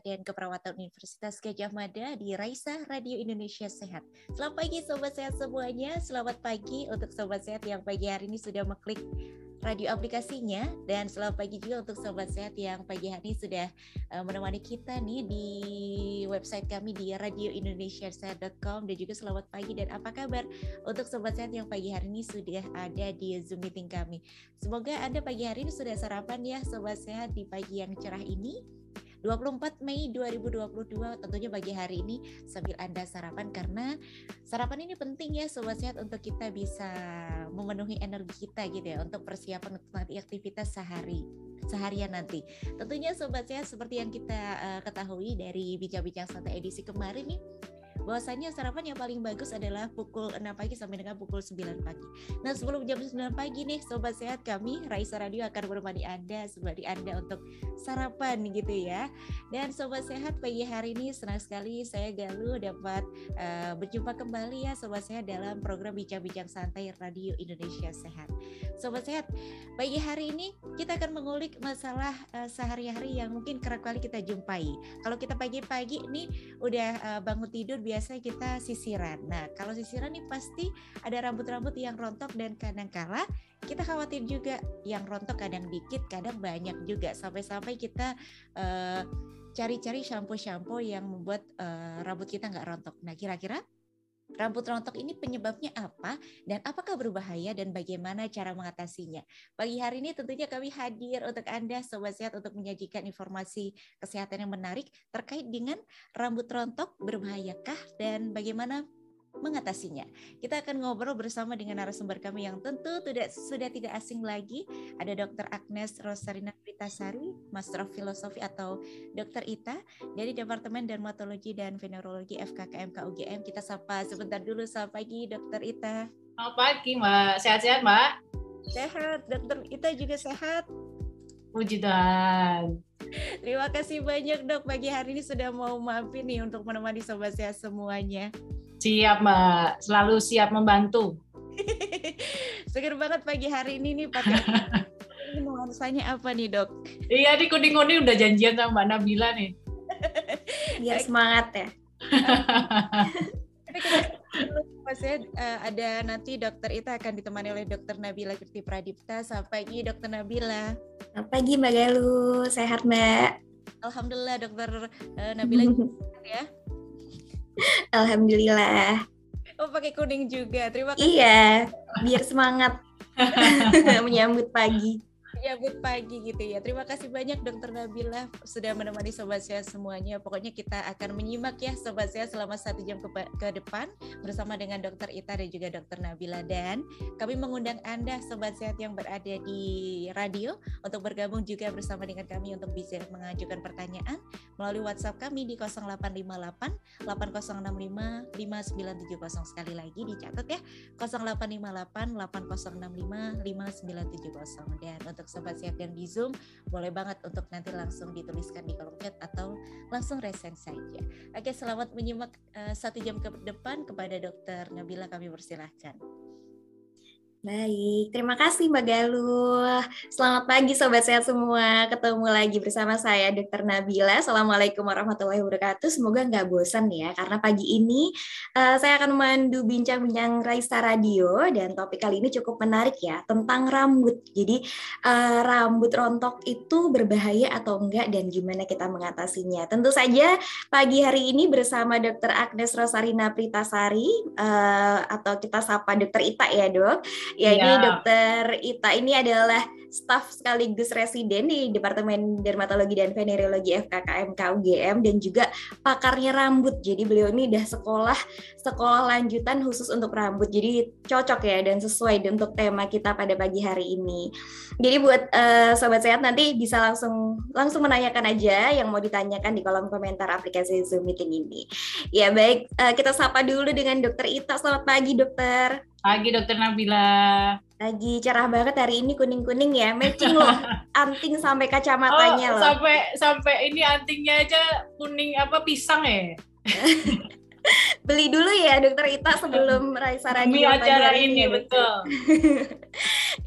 dan keperawatan Universitas Gajah Mada di Raisa Radio Indonesia Sehat. Selamat pagi sobat sehat semuanya. Selamat pagi untuk sobat sehat yang pagi hari ini sudah mengklik radio aplikasinya dan selamat pagi juga untuk sobat sehat yang pagi hari ini sudah uh, menemani kita nih di website kami di radioindonesiasehat.com dan juga selamat pagi dan apa kabar untuk sobat sehat yang pagi hari ini sudah ada di Zoom meeting kami. Semoga Anda pagi hari ini sudah sarapan ya sobat sehat di pagi yang cerah ini 24 Mei 2022 tentunya bagi hari ini sambil Anda sarapan karena sarapan ini penting ya sobat sehat untuk kita bisa memenuhi energi kita gitu ya untuk persiapan untuk nanti aktivitas sehari seharian nanti. Tentunya sobat sehat seperti yang kita uh, ketahui dari bincang-bincang santai edisi kemarin nih bahwasanya sarapan yang paling bagus adalah pukul 6 pagi sampai dengan pukul 9 pagi. Nah, sebelum jam 9 pagi nih sobat sehat kami Raisa Radio akan menemani Anda sebagai Anda untuk sarapan gitu ya. Dan sobat sehat pagi hari ini senang sekali saya Galuh dapat uh, berjumpa kembali ya sobat sehat dalam program Bincang-bincang Santai Radio Indonesia Sehat. Sobat sehat, pagi hari ini kita akan mengulik masalah uh, sehari-hari yang mungkin kerap kali kita jumpai. Kalau kita pagi-pagi nih udah uh, bangun tidur biasanya kita sisiran. Nah, kalau sisiran nih pasti ada rambut-rambut yang rontok dan kadang kala kita khawatir juga yang rontok kadang dikit, kadang banyak juga sampai-sampai kita uh, cari-cari shampoo-shampoo yang membuat uh, rambut kita nggak rontok. Nah, kira-kira Rambut rontok ini penyebabnya apa dan apakah berbahaya dan bagaimana cara mengatasinya? Pagi hari ini tentunya kami hadir untuk Anda Sobat Sehat untuk menyajikan informasi kesehatan yang menarik terkait dengan rambut rontok berbahayakah dan bagaimana mengatasinya. Kita akan ngobrol bersama dengan narasumber kami yang tentu tidak sudah tidak asing lagi. Ada Dr. Agnes Rosarina Pritasari, Master of Philosophy atau Dr. Ita dari Departemen Dermatologi dan Venerologi FKKMK UGM. Kita sapa sebentar dulu. Selamat pagi Dr. Ita. Selamat pagi Mbak. Sehat-sehat Mbak? Sehat. Dr. Ita juga sehat. Puji Tuhan. Terima kasih banyak dok pagi hari ini sudah mau mampir nih untuk menemani sobat sehat semuanya. Siap Mbak, selalu siap membantu. Seger banget pagi hari ini nih pakai ini mau tanya apa nih dok? Iya di kuning-kuning udah janjian sama Mbak Nabila nih. Biar semangat ya. Tapi uh, ada nanti dokter Ita akan ditemani oleh dokter Nabila Kirti Pradipta. Selamat pagi dokter Nabila. Selamat pagi Mbak Galuh, sehat Mbak. Alhamdulillah dokter uh, Nabila ya. Alhamdulillah. Oh pakai kuning juga. Terima kasih. Iya, biar semangat menyambut pagi menyambut pagi gitu ya. Terima kasih banyak Dokter Nabila sudah menemani sobat saya semuanya. Pokoknya kita akan menyimak ya sobat saya selama satu jam ke, ke depan bersama dengan Dokter Ita dan juga Dokter Nabila dan kami mengundang anda sobat sehat yang berada di radio untuk bergabung juga bersama dengan kami untuk bisa mengajukan pertanyaan melalui WhatsApp kami di 0858 8065 5970 sekali lagi dicatat ya 0858 8065 5970 dan untuk sobat siap yang di Zoom, boleh banget untuk nanti langsung dituliskan di kolom chat atau langsung resen saja. Oke, selamat menyimak uh, satu jam ke depan kepada Dokter Nabila kami persilahkan. Baik, terima kasih Mbak Galuh. Selamat pagi Sobat Sehat semua. Ketemu lagi bersama saya Dr. Nabila. Assalamualaikum warahmatullahi wabarakatuh. Semoga nggak bosan ya, karena pagi ini uh, saya akan memandu bincang-bincang Raisa Radio dan topik kali ini cukup menarik ya, tentang rambut. Jadi uh, rambut rontok itu berbahaya atau enggak dan gimana kita mengatasinya. Tentu saja pagi hari ini bersama Dr. Agnes Rosarina Pritasari uh, atau kita sapa Dr. Ita ya dok Ya, ini ya. dokter Ita ini adalah staf sekaligus residen di Departemen Dermatologi dan Venerologi FKKMK UGM dan juga pakarnya rambut. Jadi beliau ini udah sekolah sekolah lanjutan khusus untuk rambut. Jadi cocok ya dan sesuai untuk tema kita pada pagi hari ini. Jadi buat uh, sobat sehat nanti bisa langsung langsung menanyakan aja yang mau ditanyakan di kolom komentar aplikasi Zoom meeting ini. Ya baik, uh, kita sapa dulu dengan Dokter Ita. Selamat pagi, Dokter. Pagi Dokter Nabila. Lagi cerah banget hari ini kuning-kuning ya, matching loh anting sampai kacamatanya oh, loh. Sampai sampai ini antingnya aja kuning apa pisang ya? Beli dulu ya Dokter Ita sebelum Raisa Demi acara ini, ini betul.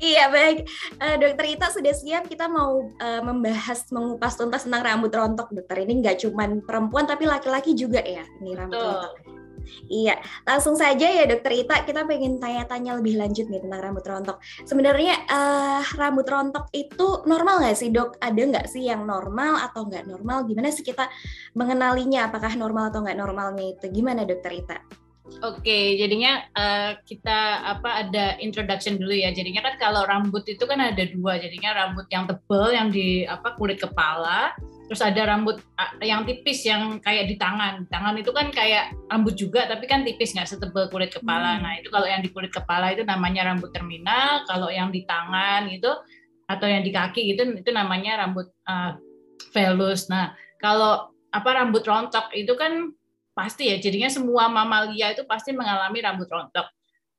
Iya baik, uh, Dokter Ita sudah siap. Kita mau uh, membahas mengupas tuntas tentang rambut rontok, Dokter. Ini nggak cuma perempuan tapi laki-laki juga ya, ini rambut Betul. rontok. Iya, langsung saja ya Dokter Ita, kita pengen tanya-tanya lebih lanjut nih tentang rambut rontok. Sebenarnya uh, rambut rontok itu normal nggak sih dok? Ada nggak sih yang normal atau nggak normal? Gimana sih kita mengenalinya apakah normal atau nggak normalnya itu? Gimana Dokter Ita? Oke, jadinya uh, kita apa ada introduction dulu ya. Jadinya kan kalau rambut itu kan ada dua. Jadinya rambut yang tebal yang di apa kulit kepala, terus ada rambut yang tipis yang kayak di tangan. Tangan itu kan kayak rambut juga tapi kan tipis nggak setebal kulit kepala. Hmm. Nah, itu kalau yang di kulit kepala itu namanya rambut terminal, kalau yang di tangan gitu atau yang di kaki itu itu namanya rambut uh, velus. Nah, kalau apa rambut rontok itu kan pasti ya jadinya semua mamalia itu pasti mengalami rambut rontok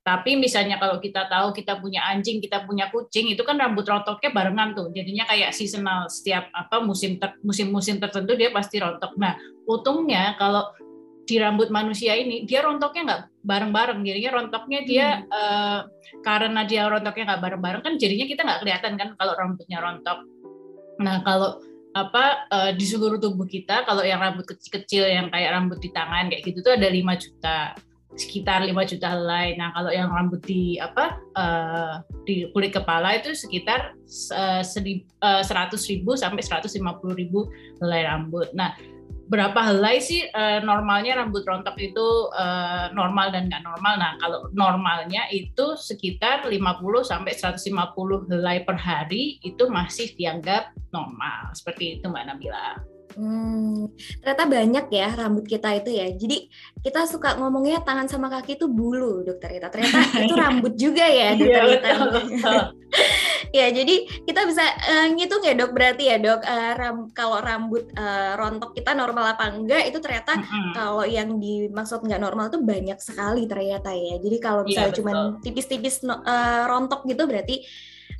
tapi misalnya kalau kita tahu kita punya anjing kita punya kucing itu kan rambut rontoknya barengan tuh. Jadinya kayak seasonal setiap apa musim ter, musim-musim tertentu dia pasti rontok. Nah untungnya kalau di rambut manusia ini dia rontoknya nggak bareng-bareng. Jadinya rontoknya dia hmm. uh, karena dia rontoknya nggak bareng-bareng kan jadinya kita nggak kelihatan kan kalau rambutnya rontok. Nah kalau apa uh, di seluruh tubuh kita kalau yang rambut kecil-kecil yang kayak rambut di tangan kayak gitu tuh ada 5 juta sekitar 5 juta helai. Nah, kalau yang rambut di apa uh, di kulit kepala itu sekitar uh, seratus ribu sampai 150 ribu helai rambut. Nah, berapa helai sih uh, normalnya rambut rontok itu uh, normal dan nggak normal. Nah, kalau normalnya itu sekitar 50 sampai 150 helai per hari itu masih dianggap normal. Seperti itu Mbak Nabila. Hmm, ternyata banyak ya rambut kita itu ya. Jadi kita suka ngomongnya tangan sama kaki itu bulu, dokter Rita. Ternyata itu rambut juga ya, dokter iya, Rita. ya, jadi kita bisa uh, ngitung ya dok. Berarti ya dok, uh, ram, kalau rambut uh, rontok kita normal apa enggak itu ternyata mm -hmm. kalau yang dimaksud nggak normal itu banyak sekali ternyata ya. Jadi kalau iya, misalnya yeah, cuma tipis-tipis uh, rontok gitu berarti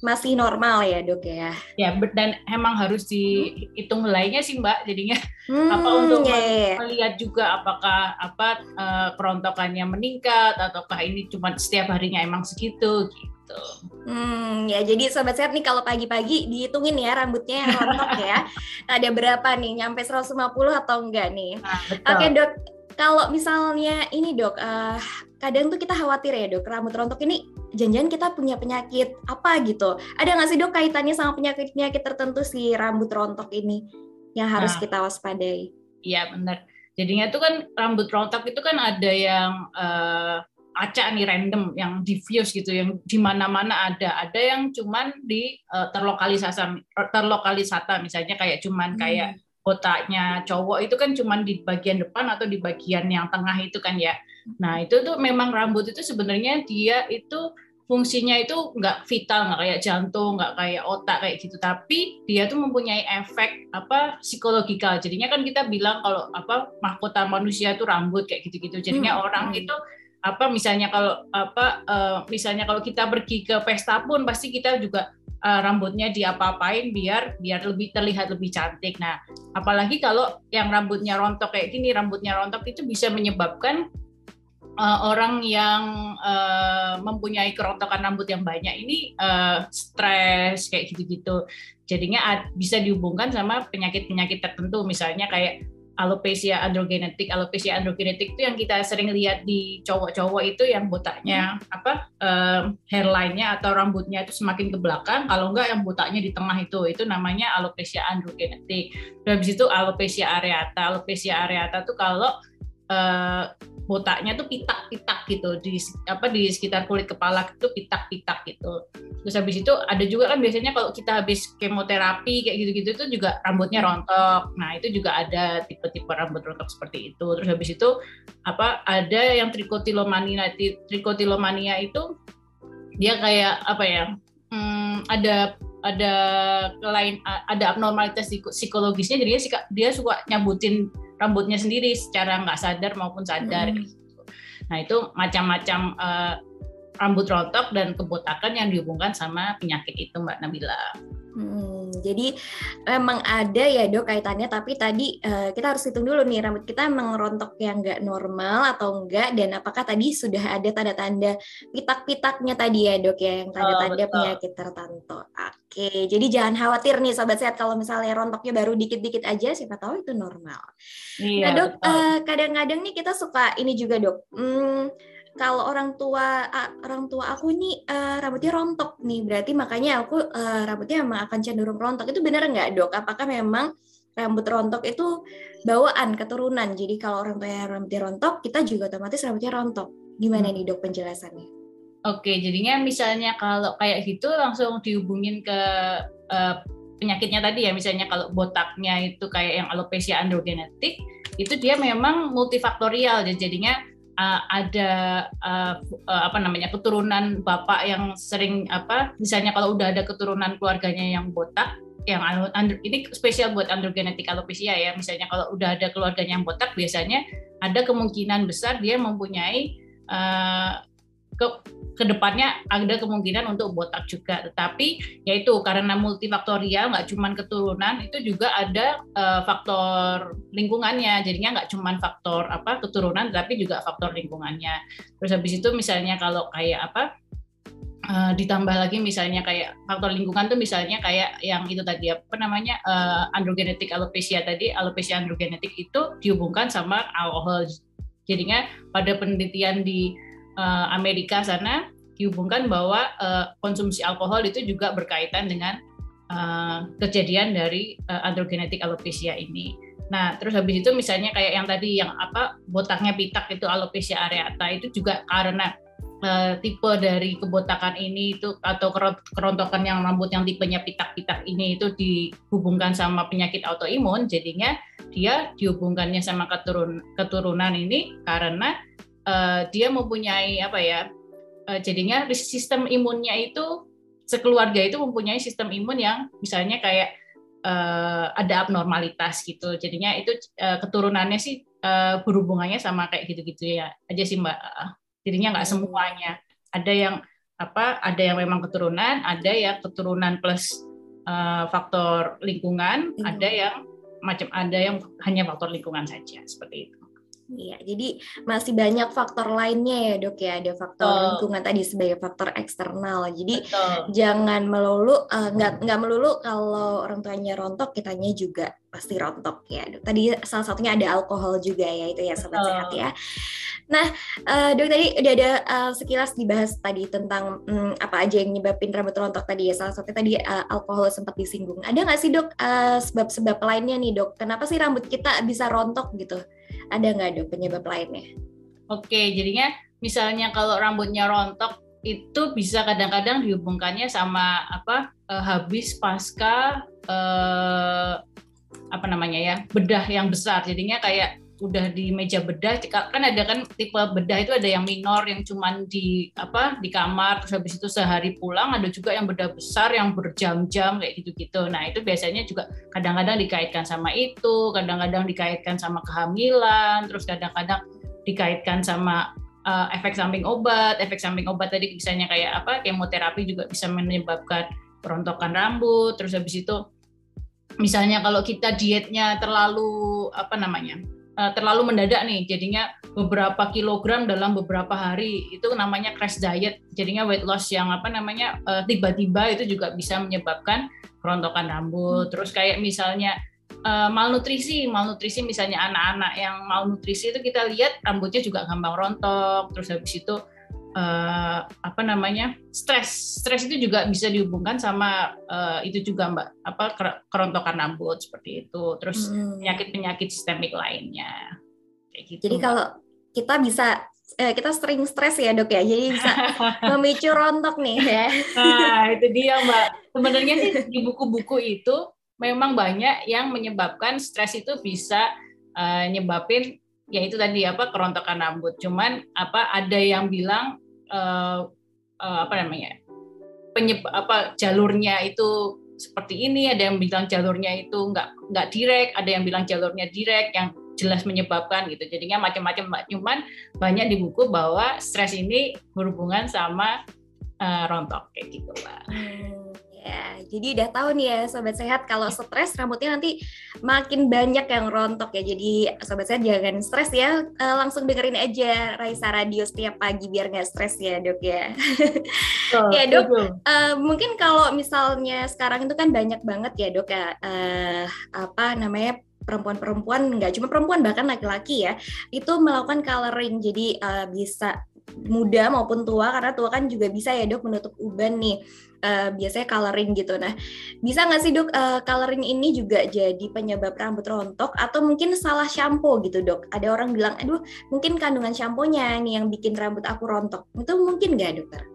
masih normal ya dok ya? Ya dan emang harus dihitung helainya sih mbak jadinya hmm, apa untuk yeah, yeah. melihat juga apakah apa uh, kerontokannya meningkat ataukah ini cuma setiap harinya emang segitu gitu. Hmm ya jadi sobat sehat nih kalau pagi-pagi dihitungin ya rambutnya yang rontok ya ada berapa nih nyampe 150 atau enggak nih? Nah, Oke dok kalau misalnya ini dok uh, kadang tuh kita khawatir ya dok rambut rontok ini janjian kita punya penyakit apa gitu. Ada nggak sih dok kaitannya sama penyakit-penyakit tertentu si rambut rontok ini yang harus nah, kita waspadai? Iya benar. Jadinya tuh kan rambut rontok itu kan ada yang uh, acak nih random, yang diffuse gitu, yang di mana-mana ada. Ada yang cuman di uh, terlokalisasi, terlokalisata misalnya kayak cuman hmm. kayak otaknya cowok itu kan cuman di bagian depan atau di bagian yang tengah itu kan ya. Nah itu tuh memang rambut itu sebenarnya dia itu fungsinya itu nggak vital nggak kayak jantung nggak kayak otak kayak gitu tapi dia tuh mempunyai efek apa psikologikal jadinya kan kita bilang kalau apa mahkota manusia itu rambut kayak gitu-gitu jadinya hmm. orang hmm. itu apa misalnya kalau apa uh, misalnya kalau kita pergi ke pesta pun pasti kita juga uh, rambutnya diapa-apain biar biar lebih terlihat lebih cantik. Nah, apalagi kalau yang rambutnya rontok kayak gini, rambutnya rontok itu bisa menyebabkan uh, orang yang uh, mempunyai kerontokan rambut yang banyak ini uh, stres kayak gitu-gitu. Jadinya bisa dihubungkan sama penyakit-penyakit tertentu, misalnya kayak alopecia androgenetik. Alopecia androgenetik itu yang kita sering lihat di cowok-cowok itu yang botaknya apa uh, hairline-nya atau rambutnya itu semakin ke belakang. Kalau enggak yang botaknya di tengah itu, itu namanya alopecia androgenetik. Dan habis itu alopecia areata. Alopecia areata tuh kalau uh, botaknya tuh pitak-pitak gitu di apa di sekitar kulit kepala itu pitak-pitak gitu. Terus habis itu ada juga kan biasanya kalau kita habis kemoterapi kayak gitu-gitu itu juga rambutnya rontok. Nah, itu juga ada tipe-tipe rambut rontok seperti itu. Terus habis itu apa ada yang trikotilomania trikotilomania itu dia kayak apa ya? Hmm, ada ada lain ada abnormalitas psikologisnya jadinya dia suka nyabutin rambutnya sendiri secara nggak sadar maupun sadar. Hmm. Gitu. Nah itu macam-macam uh, rambut rontok dan kebotakan yang dihubungkan sama penyakit itu Mbak Nabila. Hmm, jadi memang ada ya dok kaitannya, tapi tadi uh, kita harus hitung dulu nih rambut kita emang rontok yang nggak normal atau enggak, dan apakah tadi sudah ada tanda-tanda pitak-pitaknya tadi ya dok ya, yang tanda-tanda oh, penyakit tertentu. Oke, jadi jangan khawatir nih sobat sehat kalau misalnya rontoknya baru dikit-dikit aja, siapa tahu itu normal. Iya, nah dok, uh, kadang-kadang nih kita suka ini juga dok. Hmm, kalau orang tua orang tua aku nih uh, rambutnya rontok nih berarti makanya aku uh, rambutnya emang akan cenderung rontok itu benar nggak dok apakah memang rambut rontok itu bawaan keturunan jadi kalau orang tua yang rambutnya rontok kita juga otomatis rambutnya rontok gimana hmm. nih dok penjelasannya Oke, jadinya misalnya kalau kayak gitu langsung dihubungin ke uh, penyakitnya tadi ya, misalnya kalau botaknya itu kayak yang alopecia androgenetik, itu dia memang multifaktorial, jadinya uh, ada uh, uh, apa namanya keturunan bapak yang sering apa misalnya kalau udah ada keturunan keluarganya yang botak yang under, ini spesial buat androgenetic alopecia ya. Misalnya kalau udah ada keluarganya yang botak biasanya ada kemungkinan besar dia mempunyai uh, ke ke depannya ada kemungkinan untuk botak juga. Tetapi yaitu karena multifaktorial nggak cuma keturunan itu juga ada uh, faktor lingkungannya. Jadinya nggak cuma faktor apa keturunan tapi juga faktor lingkungannya. Terus habis itu misalnya kalau kayak apa uh, ditambah lagi misalnya kayak faktor lingkungan tuh misalnya kayak yang itu tadi apa namanya uh, androgenetik alopecia tadi alopecia androgenetik itu dihubungkan sama alkohol. Jadinya pada penelitian di uh, Amerika sana dihubungkan bahwa uh, konsumsi alkohol itu juga berkaitan dengan uh, kejadian dari uh, androgenetic alopecia ini. Nah, terus habis itu misalnya kayak yang tadi yang apa botaknya pitak itu alopecia areata itu juga karena uh, tipe dari kebotakan ini itu atau kerontokan yang rambut yang tipenya pitak-pitak ini itu dihubungkan sama penyakit autoimun, jadinya dia dihubungkannya sama keturun, keturunan ini karena uh, dia mempunyai apa ya uh, jadinya sistem imunnya itu sekeluarga itu mempunyai sistem imun yang misalnya kayak uh, ada abnormalitas gitu. Jadinya itu uh, keturunannya sih uh, berhubungannya sama kayak gitu-gitu ya aja sih mbak. Jadinya nggak semuanya. Ada yang apa ada yang memang keturunan ada yang keturunan plus uh, faktor lingkungan hmm. ada yang macam ada yang hanya faktor lingkungan saja seperti itu Iya, jadi masih banyak faktor lainnya ya dok ya. Ada faktor Betul. lingkungan tadi sebagai faktor eksternal. Jadi Betul. jangan melulu uh, nggak nggak melulu kalau orang tuanya rontok, kitanya juga pasti rontok ya dok. Tadi salah satunya ada alkohol juga ya itu ya sobat Betul. sehat ya. Nah uh, dok tadi udah ada uh, sekilas dibahas tadi tentang um, apa aja yang nyebabin rambut rontok tadi ya. Salah satunya tadi uh, alkohol sempat disinggung. Ada nggak sih dok sebab-sebab uh, lainnya nih dok? Kenapa sih rambut kita bisa rontok gitu? Ada nggak dok penyebab lainnya? Oke, jadinya misalnya kalau rambutnya rontok itu bisa kadang-kadang dihubungkannya sama apa uh, habis pasca uh, apa namanya ya bedah yang besar jadinya kayak udah di meja bedah kan ada kan tipe bedah itu ada yang minor yang cuman di apa di kamar terus habis itu sehari pulang ada juga yang bedah besar yang berjam-jam kayak gitu-gitu. Nah itu biasanya juga kadang-kadang dikaitkan sama itu kadang-kadang dikaitkan sama kehamilan terus kadang-kadang dikaitkan sama uh, efek samping obat. Efek samping obat tadi misalnya kayak apa kemoterapi juga bisa menyebabkan perontokan rambut terus habis itu misalnya kalau kita dietnya terlalu apa namanya uh, terlalu mendadak nih. Jadinya beberapa kilogram dalam beberapa hari itu namanya crash diet. Jadinya weight loss yang apa namanya eh, tiba-tiba itu juga bisa menyebabkan kerontokan rambut. Hmm. terus kayak misalnya uh, malnutrisi. Malnutrisi misalnya anak-anak yang malnutrisi itu kita lihat rambutnya juga gampang rontok. Terus habis itu uh, apa namanya stres. Stres itu juga bisa dihubungkan sama uh, itu juga mbak. Apa kerontokan rambut seperti itu. Terus hmm. penyakit penyakit sistemik lainnya. Kayak gitu. Jadi kalau kita bisa eh, kita sering stres ya dok ya. Jadi bisa memicu rontok nih ya. Nah itu dia mbak. Sebenarnya sih di buku-buku itu memang banyak yang menyebabkan stres itu bisa uh, nyebabin ya itu tadi apa kerontokan rambut. Cuman apa ada yang bilang uh, uh, apa namanya penyeb apa jalurnya itu seperti ini ada yang bilang jalurnya itu nggak nggak direct ada yang bilang jalurnya direct yang jelas menyebabkan gitu. Jadinya macam-macam cuman banyak di buku bahwa stres ini berhubungan sama uh, rontok kayak gitu lah hmm, ya, jadi udah tahu nih ya sobat sehat kalau stres rambutnya nanti makin banyak yang rontok ya. Jadi sobat sehat jangan stres ya, uh, langsung dengerin aja Raisa Radio setiap pagi biar nggak stres ya dok ya. Oh, ya dok, uh, mungkin kalau misalnya sekarang itu kan banyak banget ya dok ya uh, apa namanya perempuan-perempuan nggak cuma perempuan bahkan laki-laki ya itu melakukan coloring jadi uh, bisa muda maupun tua karena tua kan juga bisa ya dok menutup uban nih uh, biasanya coloring gitu. Nah, bisa nggak sih dok uh, coloring ini juga jadi penyebab rambut rontok atau mungkin salah shampoo gitu dok? Ada orang bilang, aduh mungkin kandungan shampoo-nya nih yang bikin rambut aku rontok. Itu mungkin nggak dokter?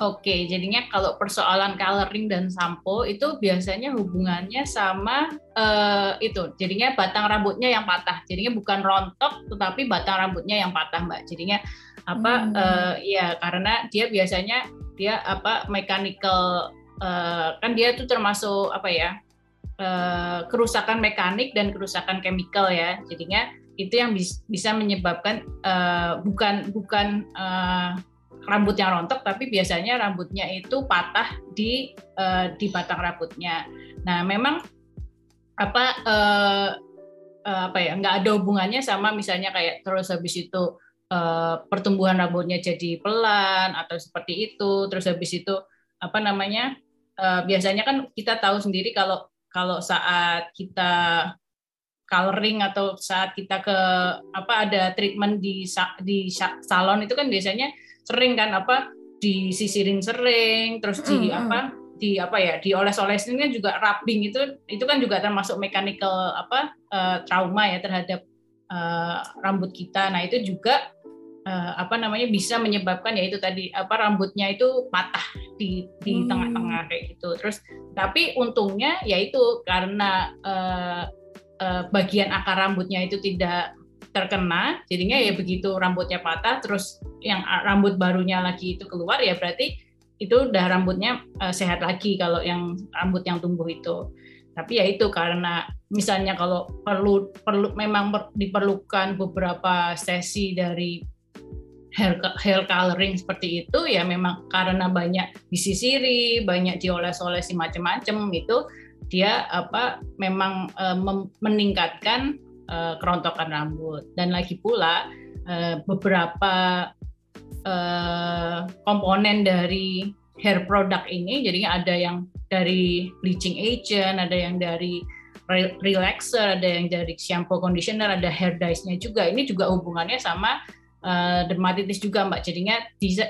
Oke, jadinya kalau persoalan coloring dan sampo itu biasanya hubungannya sama uh, itu. Jadinya batang rambutnya yang patah. Jadinya bukan rontok, tetapi batang rambutnya yang patah, Mbak. Jadinya apa? Hmm. Uh, ya karena dia biasanya dia apa mechanical uh, kan dia itu termasuk apa ya uh, kerusakan mekanik dan kerusakan chemical ya. Jadinya itu yang bis, bisa menyebabkan uh, bukan bukan uh, rambut yang rontok tapi biasanya rambutnya itu patah di uh, di batang rambutnya. Nah, memang apa uh, uh, apa ya nggak ada hubungannya sama misalnya kayak terus habis itu uh, pertumbuhan rambutnya jadi pelan atau seperti itu terus habis itu apa namanya uh, biasanya kan kita tahu sendiri kalau kalau saat kita coloring atau saat kita ke apa ada treatment di di salon itu kan biasanya sering kan apa disisirin sering terus di mm -hmm. apa di apa ya dioles-olesin kan juga rubbing itu itu kan juga termasuk mechanical apa uh, trauma ya terhadap uh, rambut kita. Nah itu juga uh, apa namanya bisa menyebabkan ya itu tadi apa rambutnya itu patah di di tengah-tengah kayak gitu. Terus tapi untungnya yaitu karena uh, uh, bagian akar rambutnya itu tidak terkena jadinya ya begitu rambutnya patah terus yang rambut barunya lagi itu keluar ya berarti itu udah rambutnya uh, sehat lagi kalau yang rambut yang tumbuh itu. Tapi ya itu karena misalnya kalau perlu perlu memang diperlukan beberapa sesi dari hair hair coloring seperti itu ya memang karena banyak disisiri banyak dioles-olesi macam-macam itu dia apa memang uh, meningkatkan uh, kerontokan rambut. Dan lagi pula uh, beberapa uh, komponen dari hair product ini jadinya ada yang dari bleaching agent ada yang dari relaxer ada yang dari shampoo conditioner ada hair dye-nya juga. Ini juga hubungannya sama uh, dermatitis juga mbak. Jadinya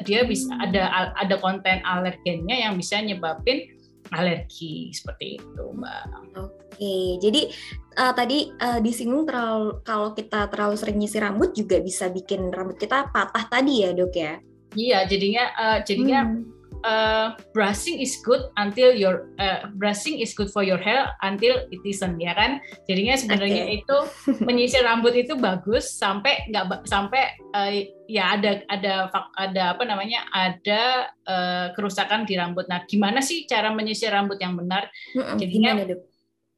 dia, bisa ada ada konten alergennya yang bisa nyebabin alergi seperti itu mbak. Oke, jadi uh, tadi uh, disinggung terlalu kalau kita terlalu sering nyisir rambut juga bisa bikin rambut kita patah tadi ya dok ya? Iya, jadinya uh, jadinya hmm. Uh, brushing is good until your uh, brushing is good for your hair until it isn't ya kan? Jadinya sebenarnya okay. itu menyisir rambut itu bagus sampai nggak sampai uh, ya ada ada ada apa namanya ada uh, kerusakan di rambut. Nah, gimana sih cara menyisir rambut yang benar? Jadinya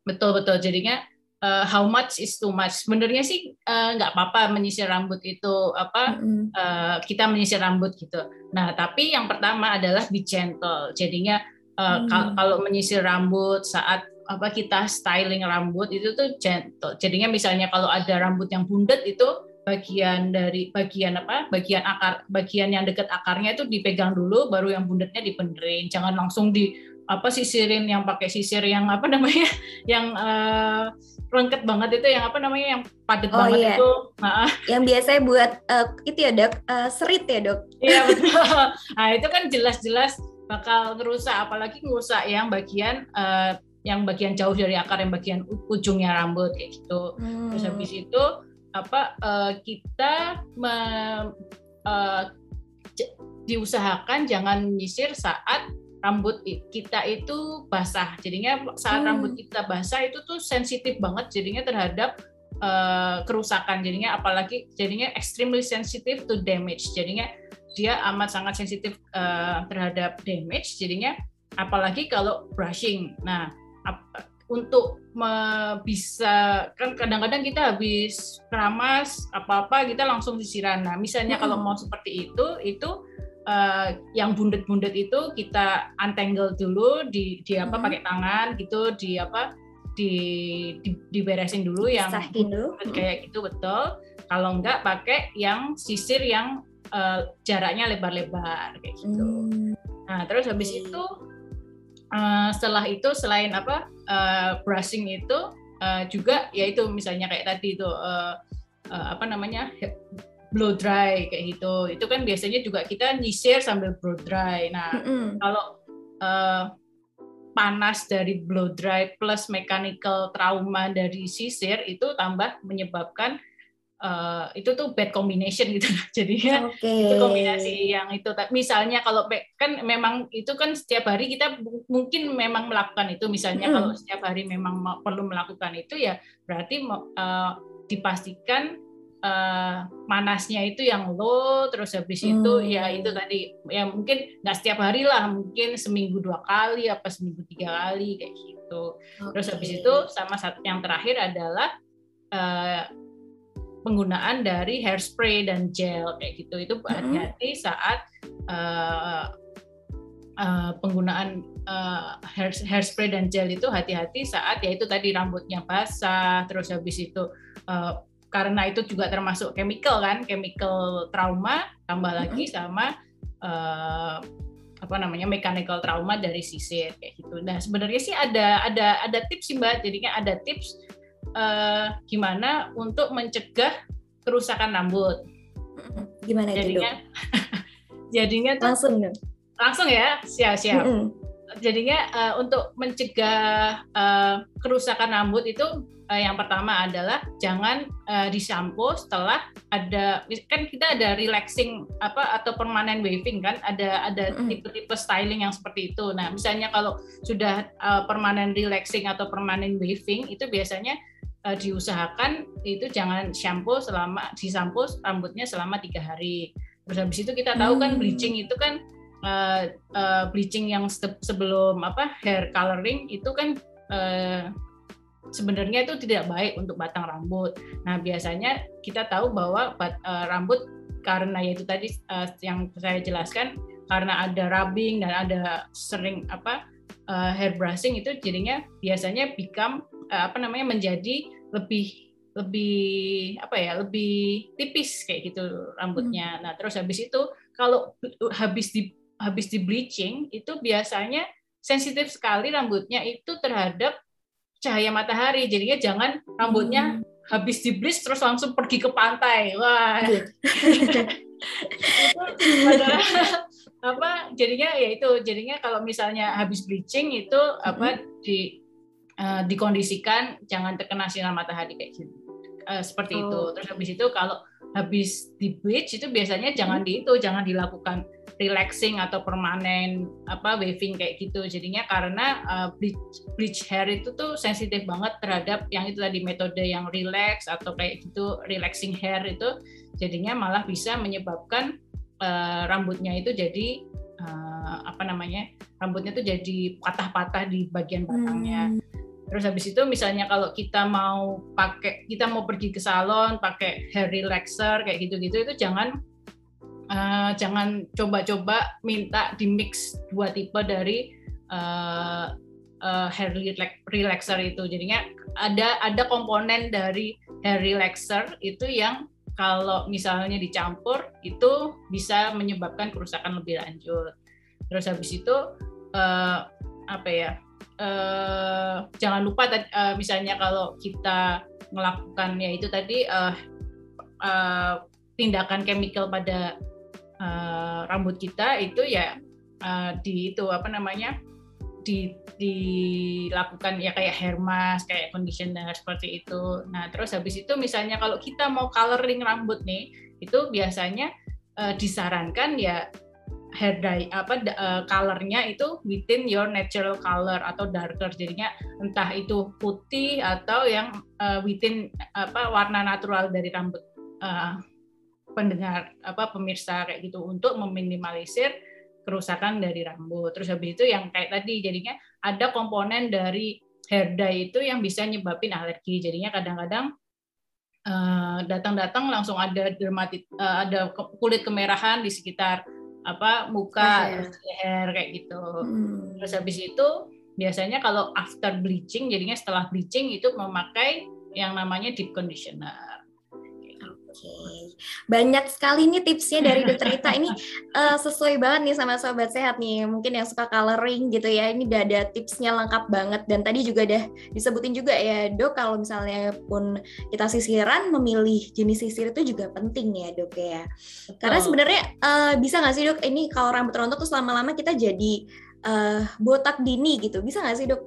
betul betul jadinya uh, how much is too much. Sebenarnya sih eh, nggak uh, apa-apa menyisir rambut itu apa mm-hmm. uh, kita menyisir rambut gitu. Nah tapi yang pertama adalah be gentle. Jadinya uh, mm. kalau menyisir rambut saat apa kita styling rambut itu tuh gentle. Jadinya misalnya kalau ada rambut yang bundet itu bagian dari bagian apa bagian akar bagian yang dekat akarnya itu dipegang dulu baru yang bundetnya dibenerin. Jangan langsung di apa sisirin yang pakai sisir yang apa namanya yang uh, lengket banget itu yang apa namanya yang padat oh, banget iya. itu nah. yang biasanya buat uh, itu ya dok uh, serit ya dok iya betul nah itu kan jelas-jelas bakal ngerusak apalagi ngerusak yang bagian uh, yang bagian jauh dari akar yang bagian ujungnya rambut kayak gitu hmm. terus habis itu apa uh, kita me, uh, diusahakan jangan menyisir saat rambut kita itu basah. Jadinya saat hmm. rambut kita basah itu tuh sensitif banget jadinya terhadap uh, kerusakan. Jadinya apalagi jadinya extremely sensitive to damage. Jadinya dia amat sangat sensitif uh, terhadap damage. Jadinya apalagi kalau brushing. Nah, ap, untuk me, bisa kan kadang-kadang kita habis keramas apa-apa kita langsung disiram. Nah, misalnya hmm. kalau mau seperti itu itu uh, yang bundet-bundet itu kita untangle dulu di di apa hmm. pakai tangan gitu di apa di, di diberesin dulu yang dulu. kayak gitu betul kalau enggak pakai yang sisir yang uh, jaraknya lebar-lebar kayak gitu hmm. nah terus habis okay. itu uh, setelah itu selain apa uh, brushing itu uh, juga yaitu misalnya kayak tadi itu uh, uh, apa namanya blow dry kayak gitu. Itu kan biasanya juga kita nyisir sambil blow dry. Nah, mm -hmm. kalau uh, panas dari blow dry plus mechanical trauma dari sisir itu tambah menyebabkan uh, itu tuh bad combination gitu jadinya okay. itu kombinasi yang itu misalnya kalau kan memang itu kan setiap hari kita mungkin memang melakukan itu misalnya mm. kalau setiap hari memang perlu melakukan itu ya berarti uh, dipastikan uh, manasnya itu yang low terus habis hmm. itu ya itu tadi ya mungkin nggak setiap hari lah mungkin seminggu dua kali apa seminggu tiga kali kayak gitu okay. terus habis itu sama satu yang terakhir adalah uh, penggunaan dari hairspray dan gel kayak gitu itu hmm. hati-hati saat uh, uh, penggunaan uh, hair, hairspray dan gel itu hati-hati saat ya itu tadi rambutnya basah terus habis itu uh, karena itu juga termasuk chemical kan, chemical trauma tambah lagi sama uh, apa namanya mechanical trauma dari sisir kayak gitu. Nah sebenarnya sih ada ada ada tips sih mbak, jadinya ada tips uh, gimana untuk mencegah kerusakan rambut. Gimana jadinya? jadinya tuh, langsung langsung ya siap siap. Mm -hmm. Jadinya uh, untuk mencegah uh, kerusakan rambut itu yang pertama adalah jangan uh, disampo setelah ada kan kita ada relaxing apa atau permanent waving kan ada ada tipe-tipe styling yang seperti itu. Nah, misalnya kalau sudah uh, permanent relaxing atau permanent waving itu biasanya uh, diusahakan itu jangan shampoo selama disampo rambutnya selama tiga hari. Terus habis itu kita tahu kan bleaching itu kan uh, uh, bleaching yang sebelum apa hair coloring itu kan uh, sebenarnya itu tidak baik untuk batang rambut. Nah, biasanya kita tahu bahwa bat, uh, rambut karena yaitu tadi uh, yang saya jelaskan karena ada rubbing dan ada sering apa uh, hair brushing itu jadinya biasanya become uh, apa namanya menjadi lebih lebih apa ya lebih tipis kayak gitu rambutnya. Hmm. Nah terus habis itu kalau habis di habis di bleaching itu biasanya sensitif sekali rambutnya itu terhadap cahaya matahari. Jadinya jangan rambutnya hmm. habis di bleach terus langsung pergi ke pantai. Wah. Iya. itu adalah apa jadinya ya itu jadinya kalau misalnya habis bleaching itu apa hmm. di uh, dikondisikan jangan terkena sinar matahari kayak gitu. Uh, seperti oh. itu. Terus habis itu kalau habis di bleach itu biasanya jangan di itu, jangan dilakukan relaxing atau permanen apa waving kayak gitu. Jadinya karena uh, bleach, bleach hair itu tuh sensitif banget terhadap yang itu tadi metode yang relax atau kayak gitu relaxing hair itu jadinya malah bisa menyebabkan uh, rambutnya itu jadi uh, apa namanya? rambutnya tuh jadi patah-patah di bagian batangnya. Hmm. Terus habis itu misalnya kalau kita mau pakai kita mau pergi ke salon pakai hair relaxer kayak gitu-gitu itu jangan uh, jangan coba-coba minta di mix dua tipe dari uh, uh, hair relaxer itu. Jadinya ada ada komponen dari hair relaxer itu yang kalau misalnya dicampur itu bisa menyebabkan kerusakan lebih lanjut. Terus habis itu uh, apa ya? Uh, jangan lupa uh, misalnya kalau kita melakukan ya itu tadi uh, uh, tindakan chemical pada uh, rambut kita itu ya uh, di itu apa namanya di dilakukan ya kayak hair mask, kayak conditioner seperti itu. Nah, terus habis itu misalnya kalau kita mau coloring rambut nih, itu biasanya uh, disarankan ya hair dye apa uh, colornya itu within your natural color atau darker jadinya entah itu putih atau yang uh, within apa warna natural dari rambut uh, pendengar apa pemirsa kayak gitu untuk meminimalisir kerusakan dari rambut. Terus habis itu yang kayak tadi jadinya ada komponen dari hair dye itu yang bisa nyebabin alergi. Jadinya kadang-kadang uh, datang-datang langsung ada dermatit uh, ada kulit kemerahan di sekitar apa muka, leher kayak gitu. Hmm. Terus habis itu biasanya kalau after bleaching, jadinya setelah bleaching itu memakai yang namanya deep conditioner. Oke, banyak sekali nih tipsnya dari Dokter Ita. Ini uh, sesuai banget nih sama sobat sehat nih. Mungkin yang suka coloring gitu ya, ini udah ada tipsnya lengkap banget. Dan tadi juga udah disebutin juga ya dok, kalau misalnya pun kita sisiran, memilih jenis sisir itu juga penting ya dok ya. Betul. Karena sebenarnya uh, bisa nggak sih dok, ini kalau rambut rontok tuh lama-lama kita jadi uh, botak dini gitu, bisa nggak sih dok?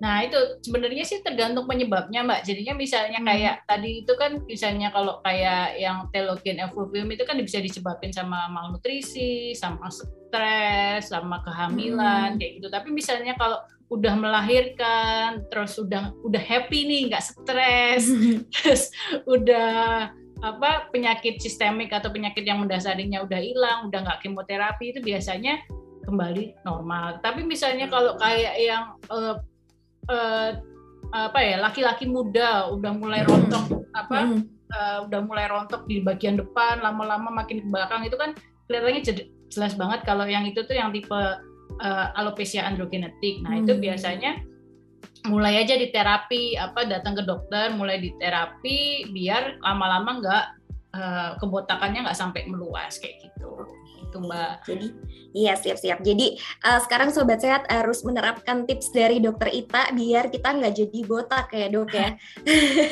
Nah itu sebenarnya sih tergantung penyebabnya mbak. Jadinya misalnya hmm. kayak hmm. tadi itu kan misalnya kalau kayak yang telogen effluvium itu kan bisa disebabkan sama malnutrisi, sama stres, sama kehamilan hmm. kayak gitu. Tapi misalnya kalau udah melahirkan, terus udah udah happy nih, nggak stres, terus udah apa penyakit sistemik atau penyakit yang mendasarinya udah hilang, udah nggak kemoterapi itu biasanya kembali normal. Tapi misalnya kalau kayak yang uh, uh, apa ya laki-laki muda udah mulai rontok apa uh, udah mulai rontok di bagian depan lama-lama makin ke belakang itu kan kelihatannya jelas banget kalau yang itu tuh yang tipe uh, alopecia androgenetik. Nah, hmm. itu biasanya mulai aja di terapi apa datang ke dokter mulai di terapi biar lama-lama nggak uh, kebotakannya nggak sampai meluas kayak gitu itu Mbak. Jadi iya siap-siap. Jadi uh, sekarang sobat sehat harus menerapkan tips dari Dokter Ita biar kita nggak jadi botak ya dok ya.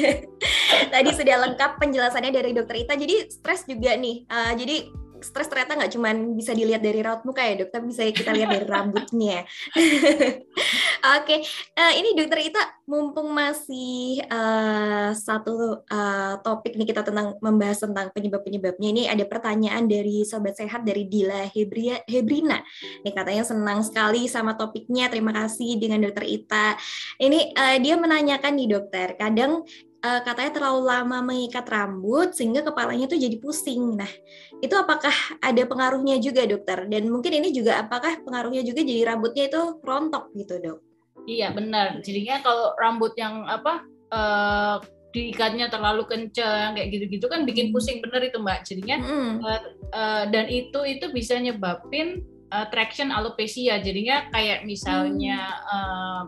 Tadi sudah lengkap penjelasannya dari Dokter Ita. Jadi stres juga nih. Uh, jadi stres ternyata nggak cuma bisa dilihat dari raut muka ya dok, tapi bisa kita lihat dari rambutnya. Oke, okay. uh, ini dokter Ita, mumpung masih uh, satu uh, topik nih kita tentang membahas tentang penyebab-penyebabnya. Ini ada pertanyaan dari sobat sehat dari Dila Hebria, Hebrina. Ini katanya senang sekali sama topiknya. Terima kasih dengan dokter Ita. Ini uh, dia menanyakan nih dokter, kadang uh, katanya terlalu lama mengikat rambut sehingga kepalanya tuh jadi pusing. Nah, itu apakah ada pengaruhnya juga dokter? Dan mungkin ini juga apakah pengaruhnya juga jadi rambutnya itu rontok gitu dok? Iya benar. Jadinya kalau rambut yang apa uh, diikatnya terlalu kencang kayak gitu-gitu kan bikin hmm. pusing bener itu mbak. Jadinya hmm. uh, uh, dan itu itu bisa nyebabin uh, traction alopecia. Jadinya kayak misalnya uh,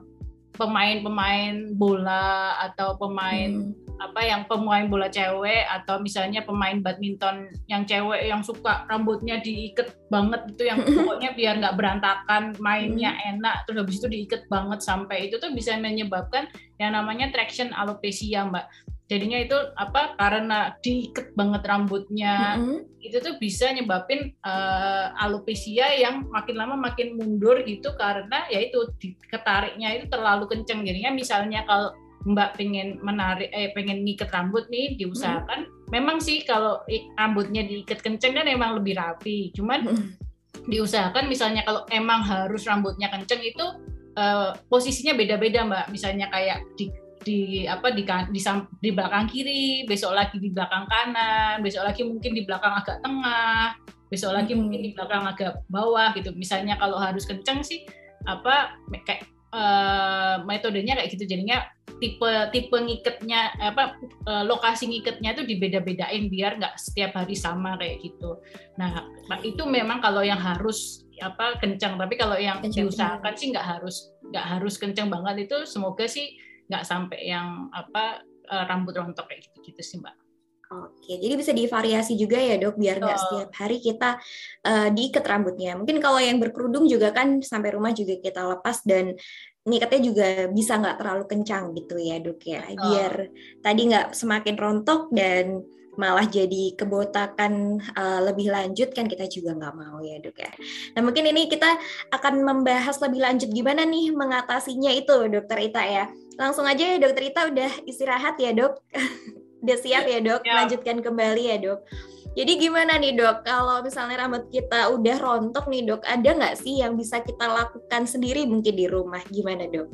pemain-pemain bola atau pemain hmm. apa yang pemain bola cewek atau misalnya pemain badminton yang cewek yang suka rambutnya diikat banget itu yang pokoknya biar nggak berantakan mainnya hmm. enak terus habis itu diikat banget sampai itu tuh bisa menyebabkan yang namanya traction alopecia mbak jadinya itu apa karena diikat banget rambutnya mm-hmm. itu tuh bisa nyebabin uh, alopecia yang makin lama makin mundur gitu karena ya itu ketariknya itu terlalu kenceng jadinya misalnya kalau Mbak pengen menarik eh pengen ngikat rambut nih diusahakan mm-hmm. memang sih kalau rambutnya diikat kenceng kan emang lebih rapi cuman mm-hmm. diusahakan misalnya kalau emang harus rambutnya kenceng itu uh, posisinya beda-beda Mbak misalnya kayak di di apa di, di di belakang kiri, besok lagi di belakang kanan, besok lagi mungkin di belakang agak tengah, besok lagi hmm. mungkin di belakang agak bawah gitu. Misalnya kalau harus kencang sih apa kayak uh, metodenya kayak gitu jadinya tipe tipe ngiketnya apa uh, lokasi ngiketnya itu dibeda-bedain biar nggak setiap hari sama kayak gitu. Nah itu memang kalau yang harus apa kencang tapi kalau yang kencang. diusahakan sih nggak harus nggak harus kencang banget itu semoga sih nggak sampai yang apa uh, rambut rontok kayak gitu gitu sih mbak. Oke, jadi bisa divariasi juga ya dok, biar nggak oh. setiap hari kita uh, diikat rambutnya. Mungkin kalau yang berkerudung juga kan sampai rumah juga kita lepas dan ngikatnya juga bisa nggak terlalu kencang gitu ya dok ya, biar tadi nggak semakin rontok dan malah jadi kebotakan uh, lebih lanjut kan kita juga nggak mau ya dok ya. Nah mungkin ini kita akan membahas lebih lanjut gimana nih mengatasinya itu dokter Ita ya. Langsung aja ya dokter Ita udah istirahat ya dok. udah siap ya dok, ya. lanjutkan kembali ya dok. Jadi gimana nih dok, kalau misalnya rambut kita udah rontok nih dok, ada nggak sih yang bisa kita lakukan sendiri mungkin di rumah? Gimana dok?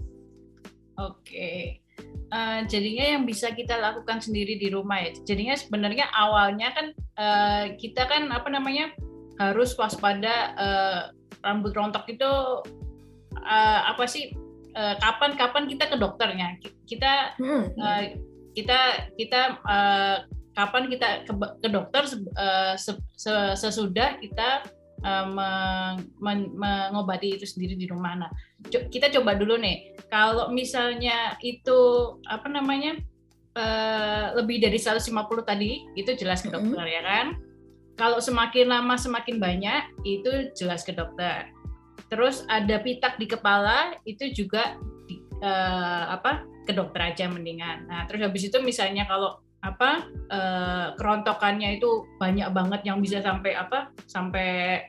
Oke, uh, jadinya yang bisa kita lakukan sendiri di rumah ya. Jadinya sebenarnya awalnya kan uh, kita kan apa namanya harus waspada uh, rambut rontok itu uh, apa sih? Kapan-kapan uh, kita ke dokternya? Kita uh, kita kita uh, kapan kita ke, ke dokter uh, sesudah kita uh, meng, men, mengobati itu sendiri di rumah. Nah, co kita coba dulu nih, kalau misalnya itu apa namanya uh, lebih dari 150 tadi, itu jelas ke dokter mm -hmm. ya kan. Kalau semakin lama semakin banyak, itu jelas ke dokter. Terus ada pitak di kepala, itu juga di, uh, apa ke dokter aja mendingan. Nah, terus habis itu misalnya kalau apa uh, kerontokannya itu banyak banget yang bisa sampai apa sampai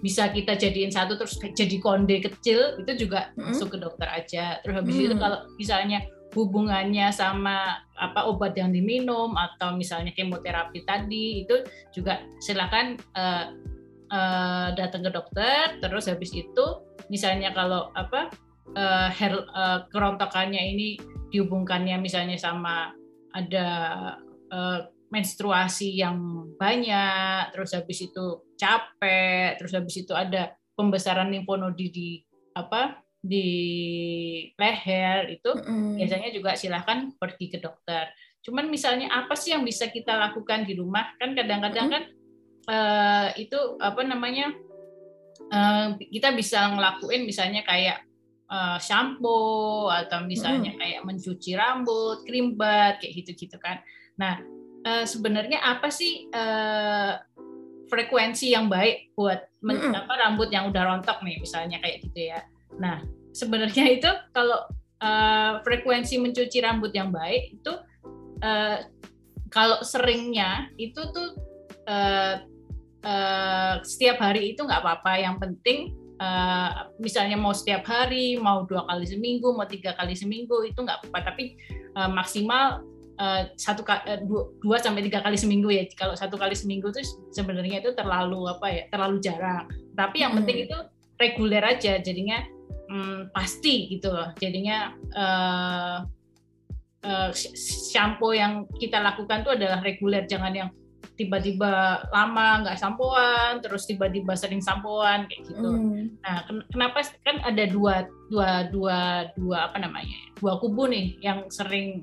bisa kita jadiin satu terus jadi konde kecil itu juga mm masuk ke dokter aja. Terus habis mm itu kalau misalnya hubungannya sama apa obat yang diminum atau misalnya kemoterapi tadi itu juga silakan uh, uh, datang ke dokter terus habis itu misalnya kalau apa uh, hair uh, kerontokannya ini dihubungkannya misalnya sama ada uh, menstruasi yang banyak, terus habis itu capek, terus habis itu ada pembesaran limfonodi di apa di leher itu mm. biasanya juga silahkan pergi ke dokter. Cuman misalnya apa sih yang bisa kita lakukan di rumah? Kan kadang-kadang mm. kan uh, itu apa namanya uh, kita bisa ngelakuin misalnya kayak uh, shampoo atau misalnya hmm. kayak mencuci rambut, krim bat kayak gitu-gitu kan. Nah, uh, sebenarnya apa sih uh, frekuensi yang baik buat men, apa rambut yang udah rontok nih misalnya kayak gitu ya. Nah, sebenarnya itu kalau uh, frekuensi mencuci rambut yang baik itu uh, kalau seringnya itu tuh uh, uh, setiap hari itu nggak apa-apa. Yang penting uh, misalnya mau setiap hari, mau dua kali seminggu, mau tiga kali seminggu itu nggak apa-apa. Tapi uh, maksimal uh, satu uh, dua, dua sampai tiga kali seminggu ya. Kalau satu kali seminggu itu sebenarnya itu terlalu apa ya, terlalu jarang. Tapi yang penting itu reguler aja, jadinya um, pasti gitu loh. Jadinya uh, uh, shampoo yang kita lakukan itu adalah reguler, jangan yang tiba-tiba lama nggak sampoan, terus tiba-tiba sering sampoan kayak gitu. Mm. Nah, kenapa kan ada dua dua dua dua apa namanya dua kubu nih yang sering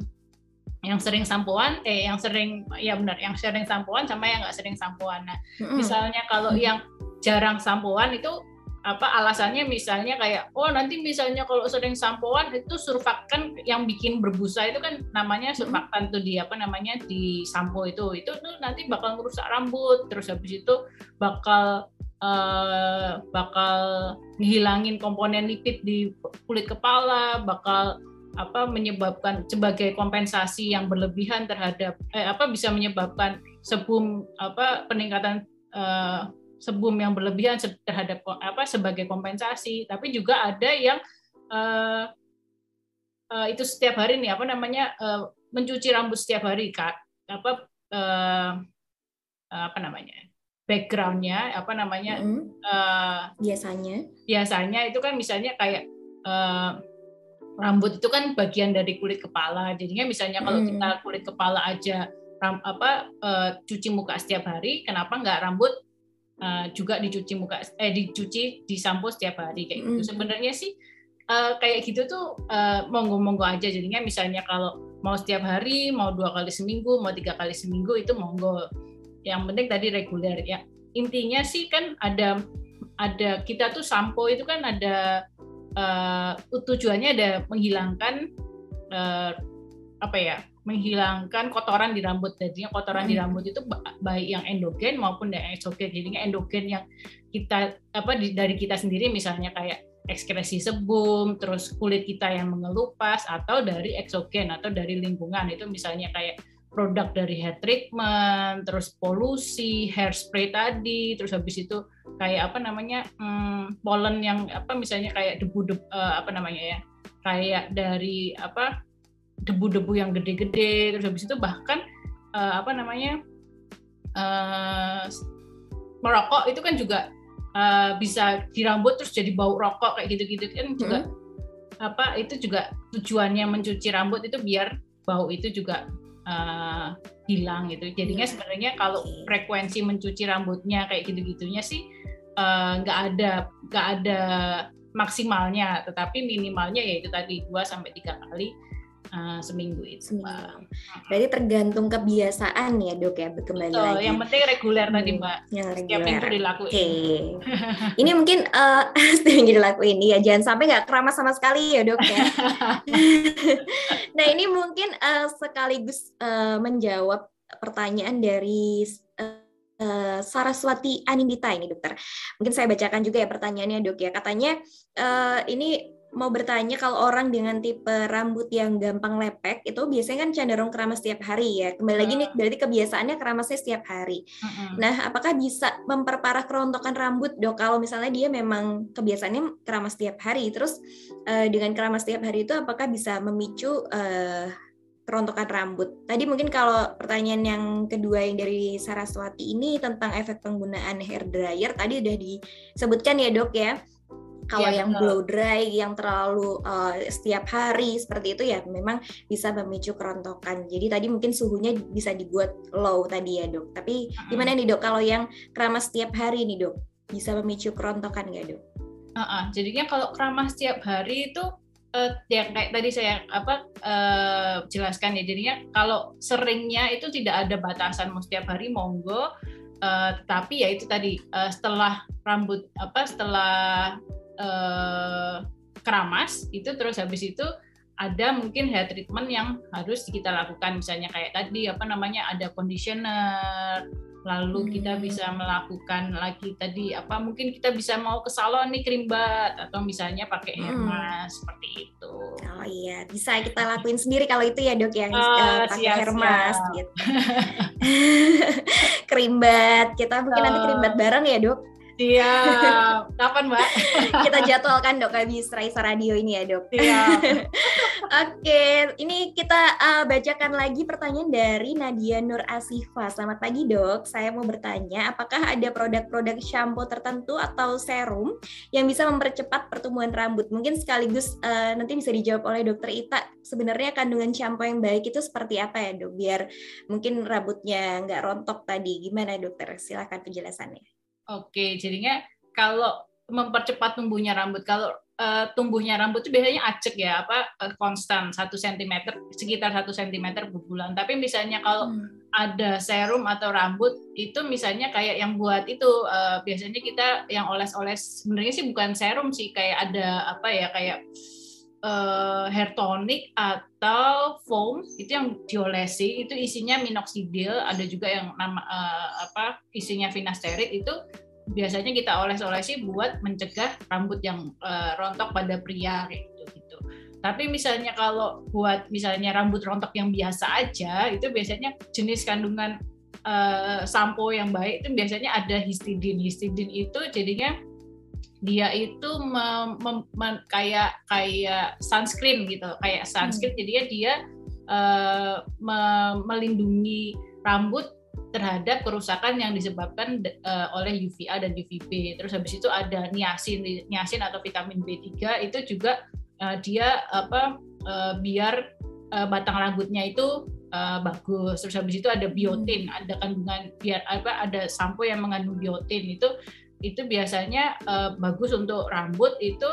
yang sering sampoan, eh yang sering ya benar, yang sering sampoan sama yang nggak sering sampoan. Nah, mm. misalnya kalau mm. yang jarang sampoan itu apa alasannya misalnya kayak oh nanti misalnya kalau sering sampoan itu surfaktan yang bikin berbusa itu kan namanya surfaktan tuh di apa namanya di sampo itu. Itu tuh nanti bakal merusak rambut terus habis itu bakal uh, bakal ngilangin komponen lipid di kulit kepala bakal apa menyebabkan sebagai kompensasi yang berlebihan terhadap eh, apa bisa menyebabkan sebum apa peningkatan uh, sebum yang berlebihan terhadap apa sebagai kompensasi tapi juga ada yang uh, uh, itu setiap hari nih apa namanya uh, mencuci rambut setiap hari kak apa uh, apa namanya backgroundnya apa namanya mm -hmm. uh, biasanya biasanya itu kan misalnya kayak uh, rambut itu kan bagian dari kulit kepala jadinya misalnya kalau mm. kita kulit kepala aja ram, apa uh, cuci muka setiap hari kenapa nggak rambut uh, juga dicuci muka eh dicuci di sampo setiap hari kayak gitu. Mm. Sebenarnya sih uh, kayak gitu tuh uh, monggo-monggo aja jadinya misalnya kalau mau setiap hari, mau dua kali seminggu, mau tiga kali seminggu itu monggo. Yang penting tadi reguler ya. Intinya sih kan ada ada kita tuh sampo itu kan ada uh, tujuannya ada menghilangkan uh, apa ya menghilangkan kotoran di rambut. Jadinya kotoran hmm. di rambut itu baik yang endogen maupun yang eksogen. Jadinya endogen yang kita apa di, dari kita sendiri misalnya kayak ekskresi sebum, terus kulit kita yang mengelupas atau dari eksogen atau dari lingkungan itu misalnya kayak produk dari hair treatment, terus polusi, hairspray tadi, terus habis itu kayak apa namanya hmm, pollen yang apa misalnya kayak debu-debu uh, apa namanya ya kayak dari apa debu-debu yang gede-gede terus habis itu bahkan uh, apa namanya uh, merokok itu kan juga uh, bisa di rambut terus jadi bau rokok kayak gitu-gitu kan juga hmm. apa itu juga tujuannya mencuci rambut itu biar bau itu juga uh, hilang gitu jadinya yeah. sebenarnya kalau frekuensi mencuci rambutnya kayak gitu-gitunya sih nggak uh, ada nggak ada maksimalnya tetapi minimalnya yaitu tadi 2 sampai tiga kali uh, seminggu itu. Mbak. Berarti tergantung kebiasaan ya dok ya kembali Betul, lagi. Yang penting reguler hmm, tadi mbak. Yang reguler. Setiap minggu dilakuin. Oke. Okay. Ini mungkin uh, setiap minggu dilakuin ya. Jangan sampai nggak keramas sama sekali ya dok ya. nah ini mungkin uh, sekaligus uh, menjawab pertanyaan dari Uh, Saraswati Anindita ini dokter. Mungkin saya bacakan juga ya pertanyaannya dok ya. Katanya uh, ini mau bertanya kalau orang dengan tipe rambut yang gampang lepek itu biasanya kan cenderung keramas setiap hari ya. Kembali lagi nih berarti kebiasaannya keramasnya setiap hari. Nah, apakah bisa memperparah kerontokan rambut dok kalau misalnya dia memang kebiasaannya keramas setiap hari terus uh, dengan keramas setiap hari itu apakah bisa memicu uh, kerontokan rambut. Tadi mungkin kalau pertanyaan yang kedua yang dari Saraswati ini tentang efek penggunaan hair dryer tadi udah disebutkan ya dok ya kalau ya, yang betul. blow dry yang terlalu uh, setiap hari seperti itu ya memang bisa memicu kerontokan. Jadi tadi mungkin suhunya bisa dibuat low tadi ya dok. Tapi gimana nih dok kalau yang keramas setiap hari nih dok bisa memicu kerontokan nggak dok? Uh -uh. Jadinya kalau keramas setiap hari itu uh, ya kayak tadi saya apa uh, jelaskan ya. Jadinya kalau seringnya itu tidak ada batasan mau setiap hari monggo. Uh, tapi ya itu tadi uh, setelah rambut apa setelah uh, keramas itu terus habis itu ada mungkin hair treatment yang harus kita lakukan misalnya kayak tadi apa namanya ada conditioner lalu hmm. kita bisa melakukan lagi tadi apa mungkin kita bisa mau ke salon nih krim bat atau misalnya pakai hair hmm. mask seperti itu. Oh iya, bisa kita lakuin sendiri kalau itu ya dok yang uh, pakai hair mask gitu. krim bat, kita mungkin uh, nanti krim bat bareng ya dok. Iya, kapan Mbak? Kita jadwalkan dok habis Raisa Radio ini ya dok. Iya. Oke, ini kita uh, bacakan lagi pertanyaan dari Nadia Nur Asifa. Selamat pagi dok, saya mau bertanya apakah ada produk-produk shampoo tertentu atau serum yang bisa mempercepat pertumbuhan rambut? Mungkin sekaligus uh, nanti bisa dijawab oleh dokter Ita. Sebenarnya kandungan shampoo yang baik itu seperti apa ya dok? Biar mungkin rambutnya nggak rontok tadi. Gimana dokter? Silahkan penjelasannya. Oke, jadinya kalau mempercepat tumbuhnya rambut, kalau uh, tumbuhnya rambut itu biasanya acek ya, apa uh, konstan satu cm sekitar satu cm per bulan. Tapi misalnya kalau hmm. ada serum atau rambut itu misalnya kayak yang buat itu uh, biasanya kita yang oles-oles sebenarnya sih bukan serum sih kayak ada apa ya kayak uh, hair tonic atau foam itu yang diolesi itu isinya minoxidil ada juga yang nama uh, apa isinya finasterid itu biasanya kita oles-olesi buat mencegah rambut yang uh, rontok pada pria kayak gitu gitu. Tapi misalnya kalau buat misalnya rambut rontok yang biasa aja itu biasanya jenis kandungan uh, sampo yang baik itu biasanya ada histidin. Histidin itu jadinya dia itu mem, mem, mem, kayak kayak sunscreen gitu kayak sunscreen hmm. jadinya dia uh, me, melindungi rambut terhadap kerusakan yang disebabkan uh, oleh UVA dan UVB. Terus habis itu ada niacin, niacin atau vitamin B3 itu juga uh, dia apa uh, biar uh, batang rambutnya itu uh, bagus. Terus habis itu ada biotin, hmm. ada kandungan biar apa ada sampo yang mengandung biotin itu itu biasanya uh, bagus untuk rambut itu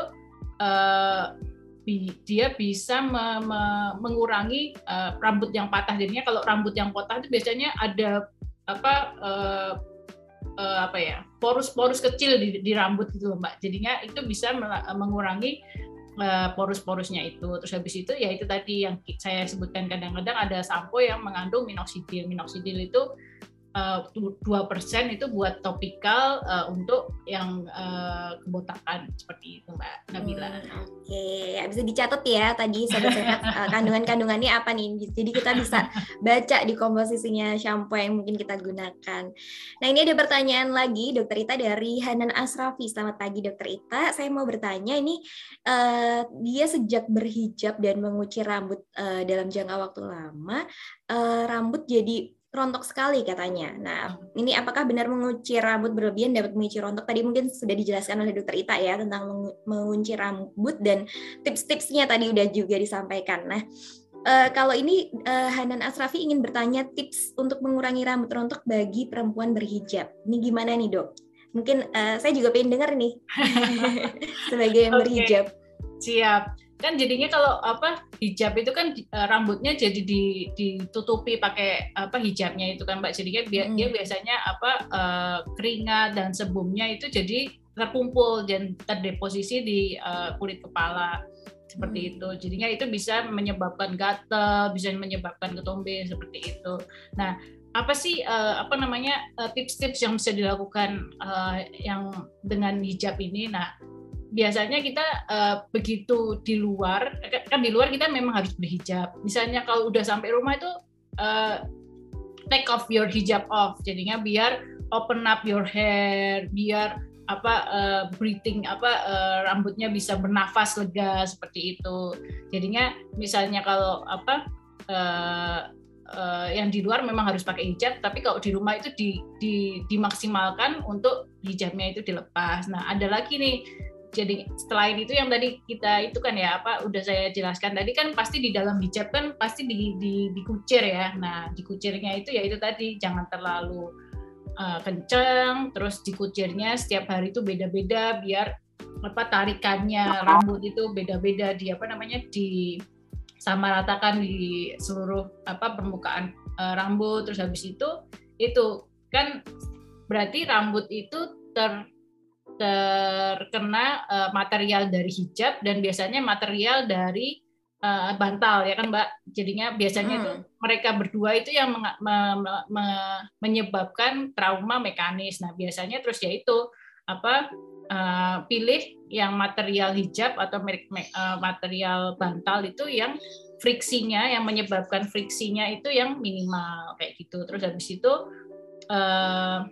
uh, bi dia bisa me me mengurangi uh, rambut yang patah. Jadinya kalau rambut yang patah itu biasanya ada apa uh, uh, apa ya porus-porus kecil di, di rambut gitu mbak. Jadinya itu bisa mengurangi porus-porusnya itu. Terus habis itu ya itu tadi yang saya sebutkan kadang-kadang ada sampo yang mengandung minoxidil. Minoxidil itu Eh, dua persen itu buat topikal uh, untuk yang uh, kebotakan seperti itu Mbak Nabila. Hmm, Oke, okay. bisa dicatat ya tadi sobat sehat uh, kandungan-kandungannya apa nih. Jadi kita bisa baca di komposisinya shampoo yang mungkin kita gunakan. Nah ini ada pertanyaan lagi Dokter Ita dari Hanan Asrafi. Selamat pagi Dokter Ita. Saya mau bertanya ini uh, dia sejak berhijab dan mengucir rambut uh, dalam jangka waktu lama, uh, rambut jadi rontok sekali katanya. Nah, ini apakah benar mengucir rambut berlebihan dapat memicu rontok? Tadi mungkin sudah dijelaskan oleh dokter Ita ya tentang mengunci rambut dan tips-tipsnya tadi udah juga disampaikan. Nah, uh, kalau ini uh, Hanan Asrafi ingin bertanya tips untuk mengurangi rambut rontok bagi perempuan berhijab. Ini gimana nih dok? Mungkin uh, saya juga pengen dengar nih sebagai yang okay. berhijab. Siap. Kan jadinya kalau apa hijab itu kan uh, rambutnya jadi di, ditutupi pakai apa hijabnya itu kan mbak. Jadinya bi hmm. dia biasanya apa uh, keringat dan sebumnya itu jadi terkumpul dan terdeposisi di uh, kulit kepala. Seperti hmm. itu. Jadinya itu bisa menyebabkan gatal bisa menyebabkan ketombe seperti itu. Nah apa sih uh, apa namanya tips-tips uh, yang bisa dilakukan uh, yang dengan hijab ini? Nah biasanya kita uh, begitu di luar kan di luar kita memang harus berhijab. Misalnya kalau udah sampai rumah itu uh, take off your hijab off. Jadinya biar open up your hair biar apa uh, breathing apa uh, rambutnya bisa bernafas lega seperti itu. Jadinya misalnya kalau apa uh, uh, yang di luar memang harus pakai hijab, tapi kalau di rumah itu di, di, dimaksimalkan untuk hijabnya itu dilepas. Nah, ada lagi nih jadi selain itu yang tadi kita itu kan ya apa udah saya jelaskan tadi kan pasti di dalam hijab kan pasti di, di dikucir ya. Nah dikucirnya itu ya itu tadi jangan terlalu uh, kenceng terus dikucirnya setiap hari itu beda-beda biar apa tarikannya rambut itu beda-beda di apa namanya di sama ratakan di seluruh apa permukaan uh, rambut. Terus habis itu itu kan berarti rambut itu ter terkena uh, material dari hijab dan biasanya material dari uh, bantal ya kan Mbak. Jadinya biasanya hmm. mereka berdua itu yang me me me menyebabkan trauma mekanis. Nah, biasanya terus ya itu apa uh, pilih yang material hijab atau uh, material bantal itu yang friksinya yang menyebabkan friksinya itu yang minimal kayak gitu. Terus habis itu uh,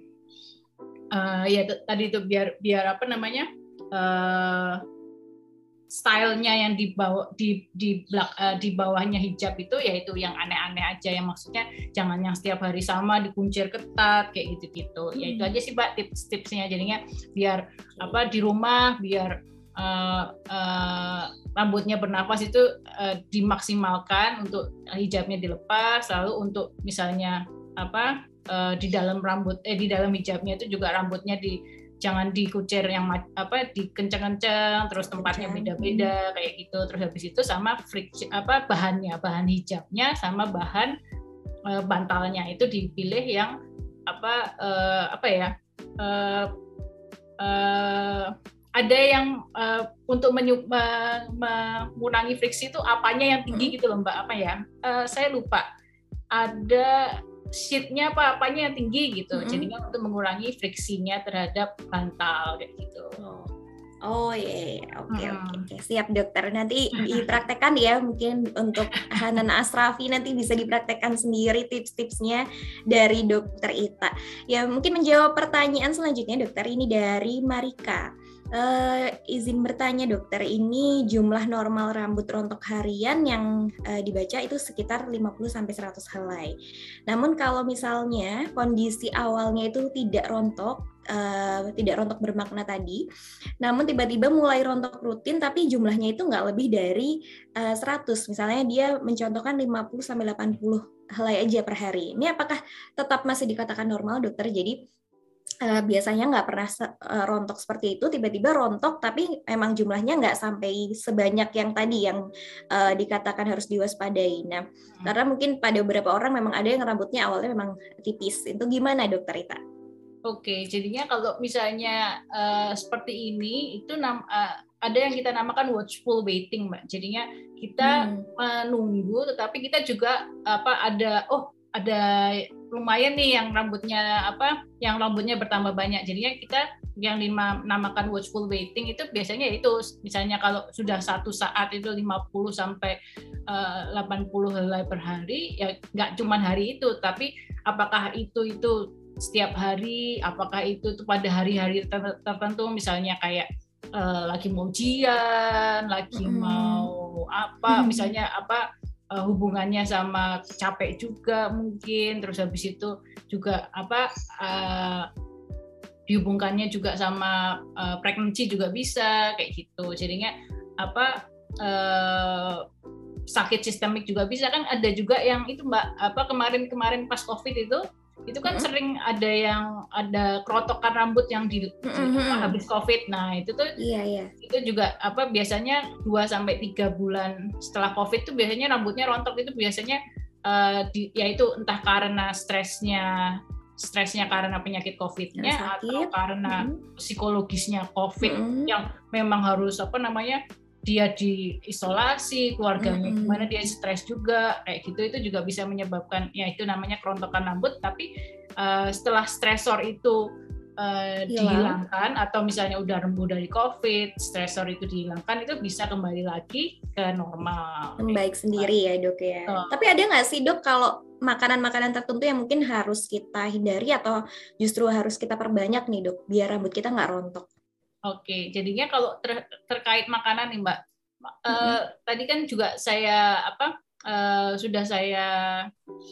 uh, ya tadi itu biar biar apa namanya uh, stylenya yang di bawah di di uh, di bawahnya hijab itu yaitu yang aneh-aneh aja yang maksudnya jangan yang setiap hari sama dikuncir ketat kayak gitu-gitu hmm. ya itu hmm. aja sih mbak tips-tipsnya jadinya biar apa di rumah biar uh, uh, rambutnya bernafas itu uh, dimaksimalkan untuk hijabnya dilepas lalu untuk misalnya apa uh, di dalam rambut eh di dalam hijabnya itu juga rambutnya di jangan dikucir yang apa dikenceng-kenceng terus tempatnya beda-beda kayak gitu. Terus habis itu sama friksi apa bahannya bahan hijabnya sama bahan uh, bantalnya itu dipilih yang apa uh, apa ya uh, uh, ada yang uh, untuk menyu, mengurangi friksi itu apanya yang tinggi hmm. gitu loh mbak apa ya? Uh, saya lupa. Ada sheetnya apa apanya yang tinggi gitu mm -hmm. jadinya untuk mengurangi friksinya terhadap bantal kayak gitu Oh iya, yeah. oke okay, hmm. oke okay. siap dokter. Nanti dipraktekkan ya mungkin untuk Hanan Asrafi nanti bisa dipraktekkan sendiri tips-tipsnya dari dokter Ita. Ya mungkin menjawab pertanyaan selanjutnya dokter ini dari Marika. Uh, izin bertanya dokter, ini jumlah normal rambut rontok harian yang uh, dibaca itu sekitar 50 sampai 100 helai. Namun kalau misalnya kondisi awalnya itu tidak rontok, uh, tidak rontok bermakna tadi, namun tiba-tiba mulai rontok rutin tapi jumlahnya itu nggak lebih dari uh, 100. Misalnya dia mencontohkan 50 sampai 80 helai aja per hari. Ini apakah tetap masih dikatakan normal dokter? Jadi uh, biasanya nggak pernah uh, rontok seperti itu, tiba-tiba rontok, tapi memang jumlahnya nggak sampai sebanyak yang tadi yang uh, dikatakan harus diwaspadai. Nah, hmm. karena mungkin pada beberapa orang memang ada yang rambutnya awalnya memang tipis. Itu gimana, Dokter Ita? Oke, jadinya kalau misalnya uh, seperti ini, itu nam, uh, ada yang kita namakan watchful waiting, mbak. Jadinya kita hmm. menunggu, tetapi kita juga apa ada, oh ada lumayan nih yang rambutnya apa yang rambutnya bertambah banyak jadinya kita yang dinamakan watchful waiting itu biasanya itu misalnya kalau sudah satu saat itu 50 sampai uh, 80 helai per hari ya nggak cuma hari itu tapi apakah itu itu setiap hari apakah itu, itu pada hari-hari tertentu misalnya kayak uh, lagi mau ujian lagi mm. mau apa mm. misalnya apa uh, hubungannya sama capek juga mungkin terus habis itu juga apa uh, dihubungkannya juga sama uh, pregnancy juga bisa kayak gitu. Jadinya apa uh, sakit sistemik juga bisa. Kan ada juga yang itu mbak apa kemarin-kemarin pas covid itu itu kan mm-hmm. sering ada yang ada kerotokan rambut yang di, mm-hmm. habis covid nah itu tuh iya iya itu juga apa biasanya 2 sampai tiga bulan setelah covid tuh biasanya rambutnya rontok itu biasanya uh, di, ya itu entah karena stresnya stresnya karena penyakit COVID-nya atau karena mm-hmm. psikologisnya COVID mm-hmm. yang memang harus apa namanya dia diisolasi keluarganya mm-hmm. gimana dia stres juga kayak gitu itu juga bisa menyebabkan ya itu namanya kerontokan rambut tapi uh, setelah stresor itu uh, dihilangkan atau misalnya udah rembuh dari covid stresor itu dihilangkan itu bisa kembali lagi ke normal. Baik sendiri ya dok ya. Tapi ada nggak sih dok kalau makanan-makanan tertentu yang mungkin harus kita hindari atau justru harus kita perbanyak nih dok biar rambut kita nggak rontok Oke, jadinya kalau ter, terkait makanan nih Mbak, mm-hmm. uh, tadi kan juga saya apa uh, sudah saya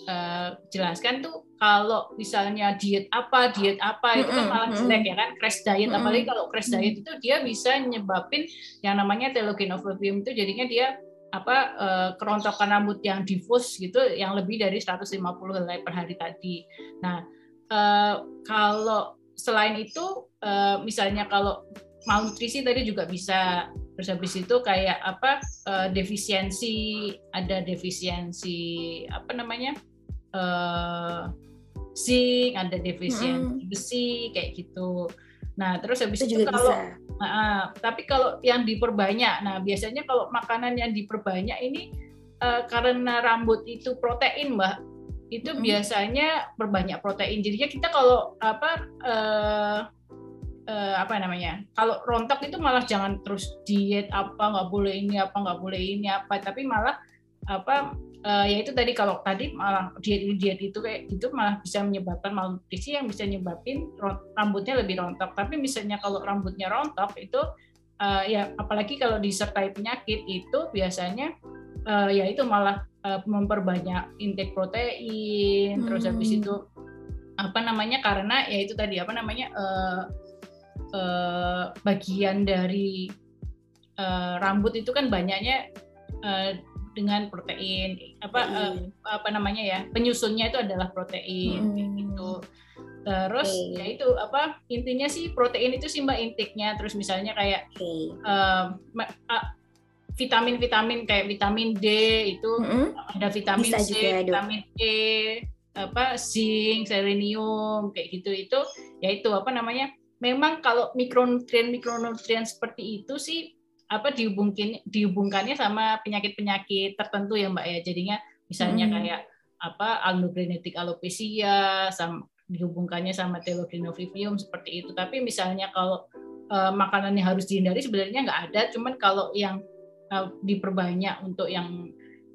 uh, jelaskan tuh kalau misalnya diet apa diet apa itu kan malah jelek ya kan crash diet. Apalagi kalau crash diet itu dia bisa nyebabin yang namanya telogenofobium itu jadinya dia apa uh, kerontokan rambut yang difus gitu yang lebih dari 150 helai per hari tadi. Nah, uh, kalau selain itu uh, misalnya kalau malnutrisi tadi juga bisa. Terus habis itu kayak apa uh, defisiensi ada defisiensi apa namanya uh, zinc ada defisiensi hmm. besi kayak gitu. Nah terus habis itu, itu kalau uh, tapi kalau yang diperbanyak nah biasanya kalau makanan yang diperbanyak ini uh, karena rambut itu protein mbak itu hmm. biasanya berbanyak protein. Jadinya kita kalau apa uh, uh, apa namanya? Kalau rontok itu malah jangan terus diet apa nggak boleh ini apa nggak boleh ini apa, tapi malah apa uh, ya itu tadi kalau tadi malah diet diet itu kayak gitu malah bisa menyebabkan malnutrisi yang bisa nyebabin rambutnya lebih rontok. Tapi misalnya kalau rambutnya rontok itu uh, ya apalagi kalau disertai penyakit itu biasanya uh, ya itu malah uh, memperbanyak intake protein hmm. terus habis itu apa namanya karena ya itu tadi apa namanya uh, uh, bagian dari uh, rambut itu kan banyaknya uh, dengan protein apa uh, apa namanya ya penyusunnya itu adalah protein hmm. gitu terus okay. ya itu apa intinya sih protein itu sih mbak intiknya terus misalnya kayak okay. uh, vitamin-vitamin kayak vitamin D itu mm-hmm. ada vitamin Bisa C, juga, vitamin E, apa zinc, selenium kayak gitu itu ya itu apa namanya? Memang kalau mikronutrien mikronutrien seperti itu sih apa dihubungkan dihubungkannya sama penyakit-penyakit tertentu ya Mbak ya. Jadinya misalnya hmm. kayak apa allogenetic alopecia sama dihubungkannya sama telogenovivium seperti itu. Tapi misalnya kalau uh, makanan yang harus dihindari sebenarnya nggak ada, cuman kalau yang uh, diperbanyak untuk yang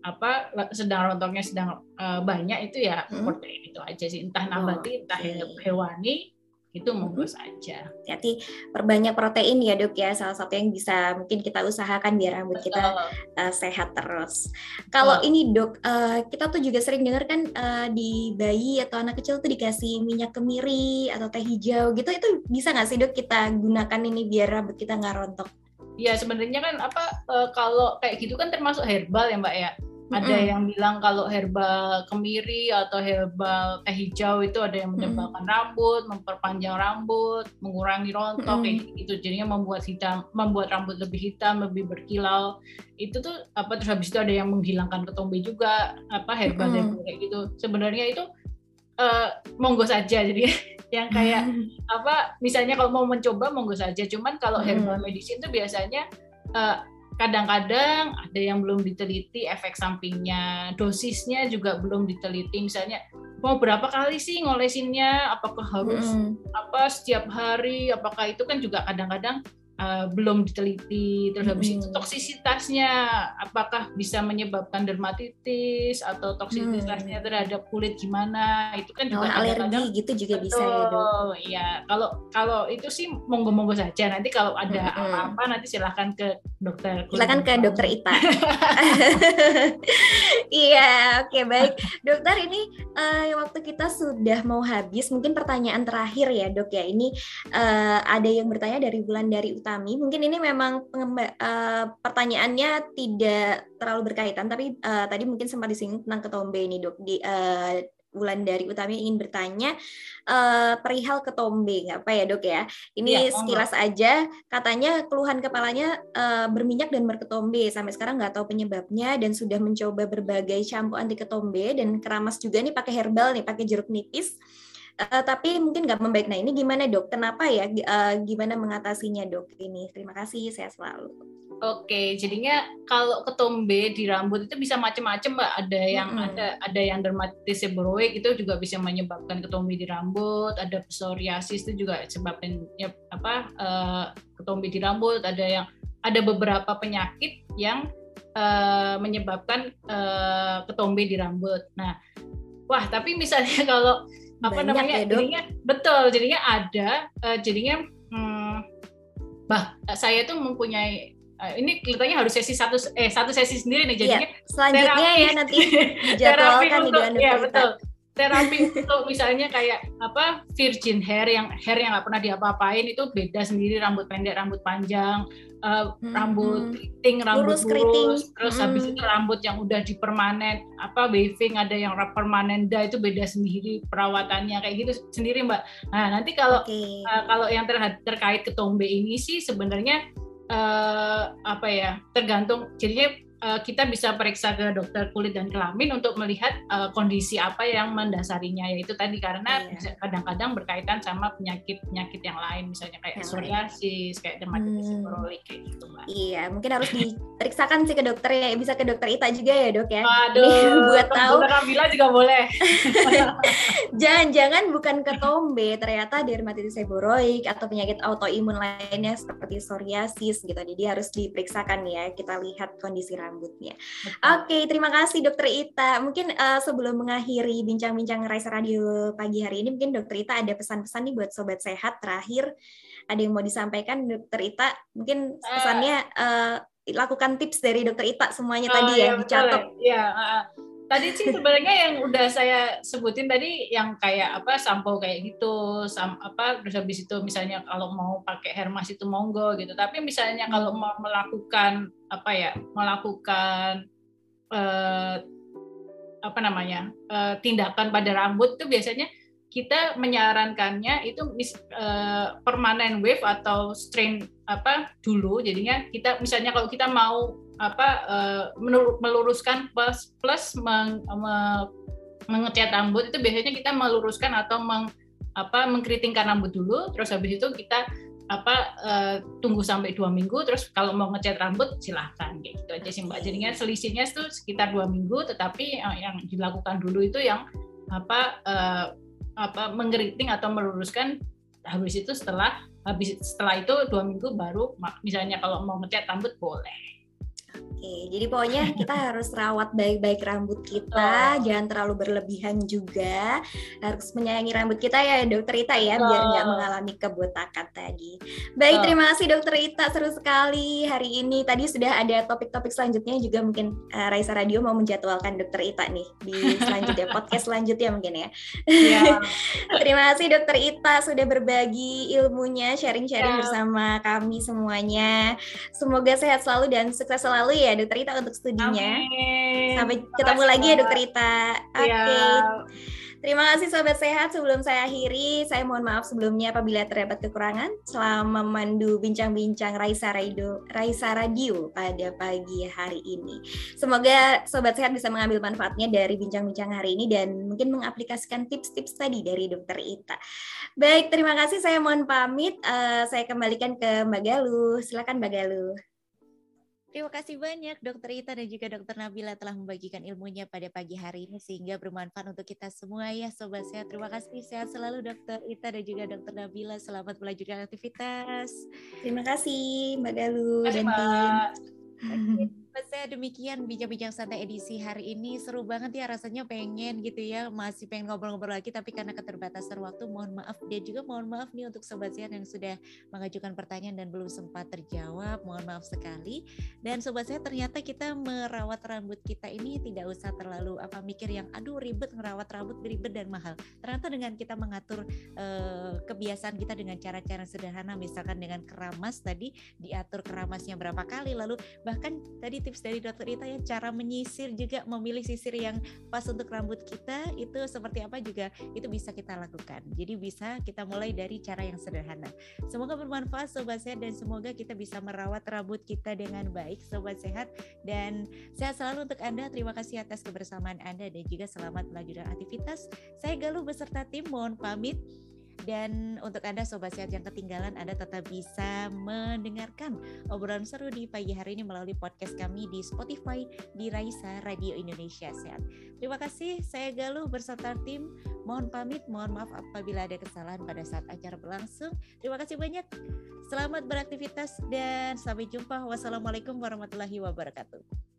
apa sedang rontoknya sedang uh, banyak itu ya hmm. protein itu aja sih entah nabati oh, entah hewani itu monggo saja. Jadi perbanyak protein ya dok ya salah satu yang bisa mungkin kita usahakan biar rambut kita uh, sehat terus. Kalau oh. ini dok uh, kita tuh juga sering dengar kan uh, di bayi atau anak kecil tuh dikasih minyak kemiri atau teh hijau gitu itu bisa nggak sih dok kita gunakan ini biar rambut kita nggak rontok? Ya sebenarnya kan apa uh, kalau kayak gitu kan termasuk herbal ya mbak ya ada mm -hmm. yang bilang kalau herbal kemiri atau herbal teh hijau itu ada yang menyebabkan mm -hmm. rambut, memperpanjang rambut, mengurangi rontok mm -hmm. kayak gitu. Jadinya membuat hitam, membuat rambut lebih hitam, lebih berkilau. Itu tuh apa terus habis itu ada yang menghilangkan ketombe juga, apa herbal mm -hmm. kayak gitu. Sebenarnya itu uh, monggo saja jadi yang kayak apa misalnya kalau mau mencoba monggo saja. Cuman kalau hmm. herbal medicine itu biasanya uh, kadang-kadang ada yang belum diteliti efek sampingnya dosisnya juga belum diteliti. Misalnya mau berapa kali sih ngolesinnya? Apakah harus hmm. apa setiap hari? Apakah itu? Kan juga kadang-kadang uh, belum diteliti terus habis hmm. itu toksisitasnya apakah bisa menyebabkan dermatitis atau toksisitasnya hmm. terhadap kulit gimana itu kan juga oh, alergi gitu juga betul, bisa ya dok ya kalau kalau itu sih monggo-monggo saja nanti kalau ada hmm. apa-apa hmm. nanti silahkan ke dokter silahkan ke dokter Ita iya oke okay, baik dokter ini uh, waktu kita sudah mau habis mungkin pertanyaan terakhir ya dok ya ini uh, ada yang bertanya dari bulan dari Utami. Mungkin ini memang uh, pertanyaannya tidak terlalu berkaitan, tapi uh, tadi mungkin sempat disinggung tentang ketombe ini dok. Di, uh, Wulandari Utami ingin bertanya uh, perihal ketombe, nggak apa ya dok ya? Ini ya, sekilas aja, katanya keluhan kepalanya uh, berminyak dan berketombe. Sampai sekarang nggak tahu penyebabnya dan sudah mencoba berbagai shampoo anti ketombe dan keramas juga nih pakai herbal nih, pakai jeruk nipis. Uh, tapi mungkin nggak membaik. Nah ini gimana dok? Kenapa ya? Uh, gimana mengatasinya dok? Ini terima kasih. Saya selalu. Oke, jadinya kalau ketombe di rambut itu bisa macam-macam mbak. Ada yang hmm. ada ada yang dermatitis seborrheic itu juga bisa menyebabkan ketombe di rambut. Ada psoriasis itu juga sebabkan ya, apa uh, ketombe di rambut. Ada yang ada beberapa penyakit yang uh, menyebabkan uh, ketombe di rambut. Nah, wah tapi misalnya kalau apa Banyak namanya? ya, jadinya betul jadinya ada uh, jadinya hmm, bah saya tuh mempunyai uh, ini kelihatannya harus sesi satu eh satu sesi sendiri nih jadinya ya, selanjutnya terapi, ya nanti terapi untuk ya betul terapi untuk misalnya kayak apa virgin hair yang hair yang nggak pernah diapa-apain itu beda sendiri rambut pendek rambut panjang uh, hmm, rambut hmm. keriting, rambut lurus, keriting. terus hmm. habis itu rambut yang udah dipermanen, apa waving, ada yang permanen dah itu beda sendiri perawatannya kayak gitu sendiri mbak. Nah nanti kalau okay. uh, kalau yang ter terkait ketombe ini sih sebenarnya uh, apa ya tergantung jadinya uh, kita bisa periksa ke dokter kulit dan kelamin untuk melihat uh, kondisi apa yang mendasarinya yaitu tadi karena iya. kadang-kadang berkaitan sama penyakit-penyakit yang lain misalnya kayak psoriasis, kayak dermatitis hmm. kayak gitu mbak. Iya, mungkin harus diperiksakan sih ke dokter ya, bisa ke dokter Ita juga ya dok ya. Aduh, buat tahu. Nabila juga boleh. Jangan-jangan bukan ketombe, ternyata dermatitis seborrheic atau penyakit autoimun lainnya seperti psoriasis gitu. Jadi harus diperiksakan ya, kita lihat kondisi rambutnya. Oke, okay, terima kasih Dokter Ita. Mungkin uh, sebelum mengakhiri bincang-bincang Raisa Radio pagi hari ini, mungkin Dokter Ita ada pesan-pesan nih buat sobat sehat terakhir. Ada yang mau disampaikan Dokter Ita? Mungkin eh. pesannya uh, lakukan tips dari Dokter Ita semuanya oh, tadi ya, ya dicatat. Iya, uh, tadi sih sebenarnya yang udah saya sebutin tadi yang kayak apa sampo kayak gitu sam, apa terus habis itu misalnya kalau mau pakai hair mask itu monggo gitu tapi misalnya kalau mau melakukan apa ya melakukan eh, apa namanya eh, tindakan pada rambut itu biasanya kita menyarankannya itu mis, uh, permanen wave atau strain apa dulu. Jadinya kita misalnya kalau kita mau apa uh, meluruskan plus plus meng, me, mengecat rambut itu biasanya kita meluruskan atau meng, apa mengkeritingkan rambut dulu. Terus habis itu kita apa uh, tunggu sampai dua minggu terus kalau mau ngecat rambut silahkan gitu aja sih mbak. Jadinya selisihnya itu sekitar dua minggu tetapi uh, yang dilakukan dulu itu yang apa uh, apa mengkeriting atau meluruskan habis itu setelah habis setelah itu dua minggu baru misalnya kalau mau ngecat rambut boleh Oke, jadi pokoknya kita harus rawat baik-baik rambut kita, oh. jangan terlalu berlebihan juga. Harus menyayangi rambut kita ya, Dokter Ita ya, oh. biar nggak mengalami kebotakan tadi. Baik, oh. terima kasih Dokter Ita, seru sekali hari ini. Tadi sudah ada topik-topik selanjutnya juga mungkin uh, Raisa Radio mau menjadwalkan Dokter Ita nih di selanjutnya podcast selanjutnya mungkin ya. Yeah. terima kasih Dokter Ita sudah berbagi ilmunya, sharing-sharing yeah. bersama kami semuanya. Semoga sehat selalu dan sukses selalu selalu ya Dokter Ita untuk studinya. Amin. Sampai ketemu Terima lagi ya Dokter Ita. Oke. Okay. Ya. Terima kasih Sobat Sehat. Sebelum saya akhiri, saya mohon maaf sebelumnya apabila terdapat kekurangan selama memandu bincang-bincang Raisa Radio, Raisa Radio pada pagi hari ini. Semoga Sobat Sehat bisa mengambil manfaatnya dari bincang-bincang hari ini dan mungkin mengaplikasikan tips-tips tadi dari Dokter Ita. Baik, terima kasih. Saya mohon pamit. Uh, saya kembalikan ke Mbak Galuh. Silakan Mbak Galuh. Terima kasih banyak Dokter Ita dan juga Dokter Nabila telah membagikan ilmunya pada pagi hari ini sehingga bermanfaat untuk kita semua ya Sobat Sehat. Terima kasih sehat selalu Dokter Ita dan juga Dokter Nabila. Selamat melanjutkan aktivitas. Terima kasih Mbak Galuh dan tim. Saya demikian bincang-bincang santai edisi hari ini. Seru banget ya rasanya pengen gitu ya. Masih pengen ngobrol-ngobrol lagi tapi karena keterbatasan waktu mohon maaf. Dan juga mohon maaf nih untuk sobat sehat yang sudah mengajukan pertanyaan dan belum sempat terjawab. Mohon maaf sekali. Dan sobat sehat ternyata kita merawat rambut kita ini tidak usah terlalu apa mikir yang aduh ribet merawat rambut ribet dan mahal. Ternyata dengan kita mengatur uh, kebiasaan kita dengan cara-cara sederhana misalkan dengan keramas tadi diatur keramasnya berapa kali lalu bahkan tadi tips dari dokter Ita ya cara menyisir juga memilih sisir yang pas untuk rambut kita itu seperti apa juga itu bisa kita lakukan. Jadi bisa kita mulai dari cara yang sederhana. Semoga bermanfaat sobat sehat dan semoga kita bisa merawat rambut kita dengan baik sobat sehat dan sehat selalu untuk Anda. Terima kasih atas kebersamaan Anda dan juga selamat melanjutkan aktivitas. Saya Galuh beserta tim mohon pamit. Dan untuk Anda Sobat Sehat yang ketinggalan, Anda tetap bisa mendengarkan obrolan seru di pagi hari ini melalui podcast kami di Spotify di Raisa Radio Indonesia Sehat. Terima kasih, saya Galuh beserta tim. Mohon pamit, mohon maaf apabila ada kesalahan pada saat acara berlangsung. Terima kasih banyak. Selamat beraktivitas dan sampai jumpa. Wassalamualaikum warahmatullahi wabarakatuh.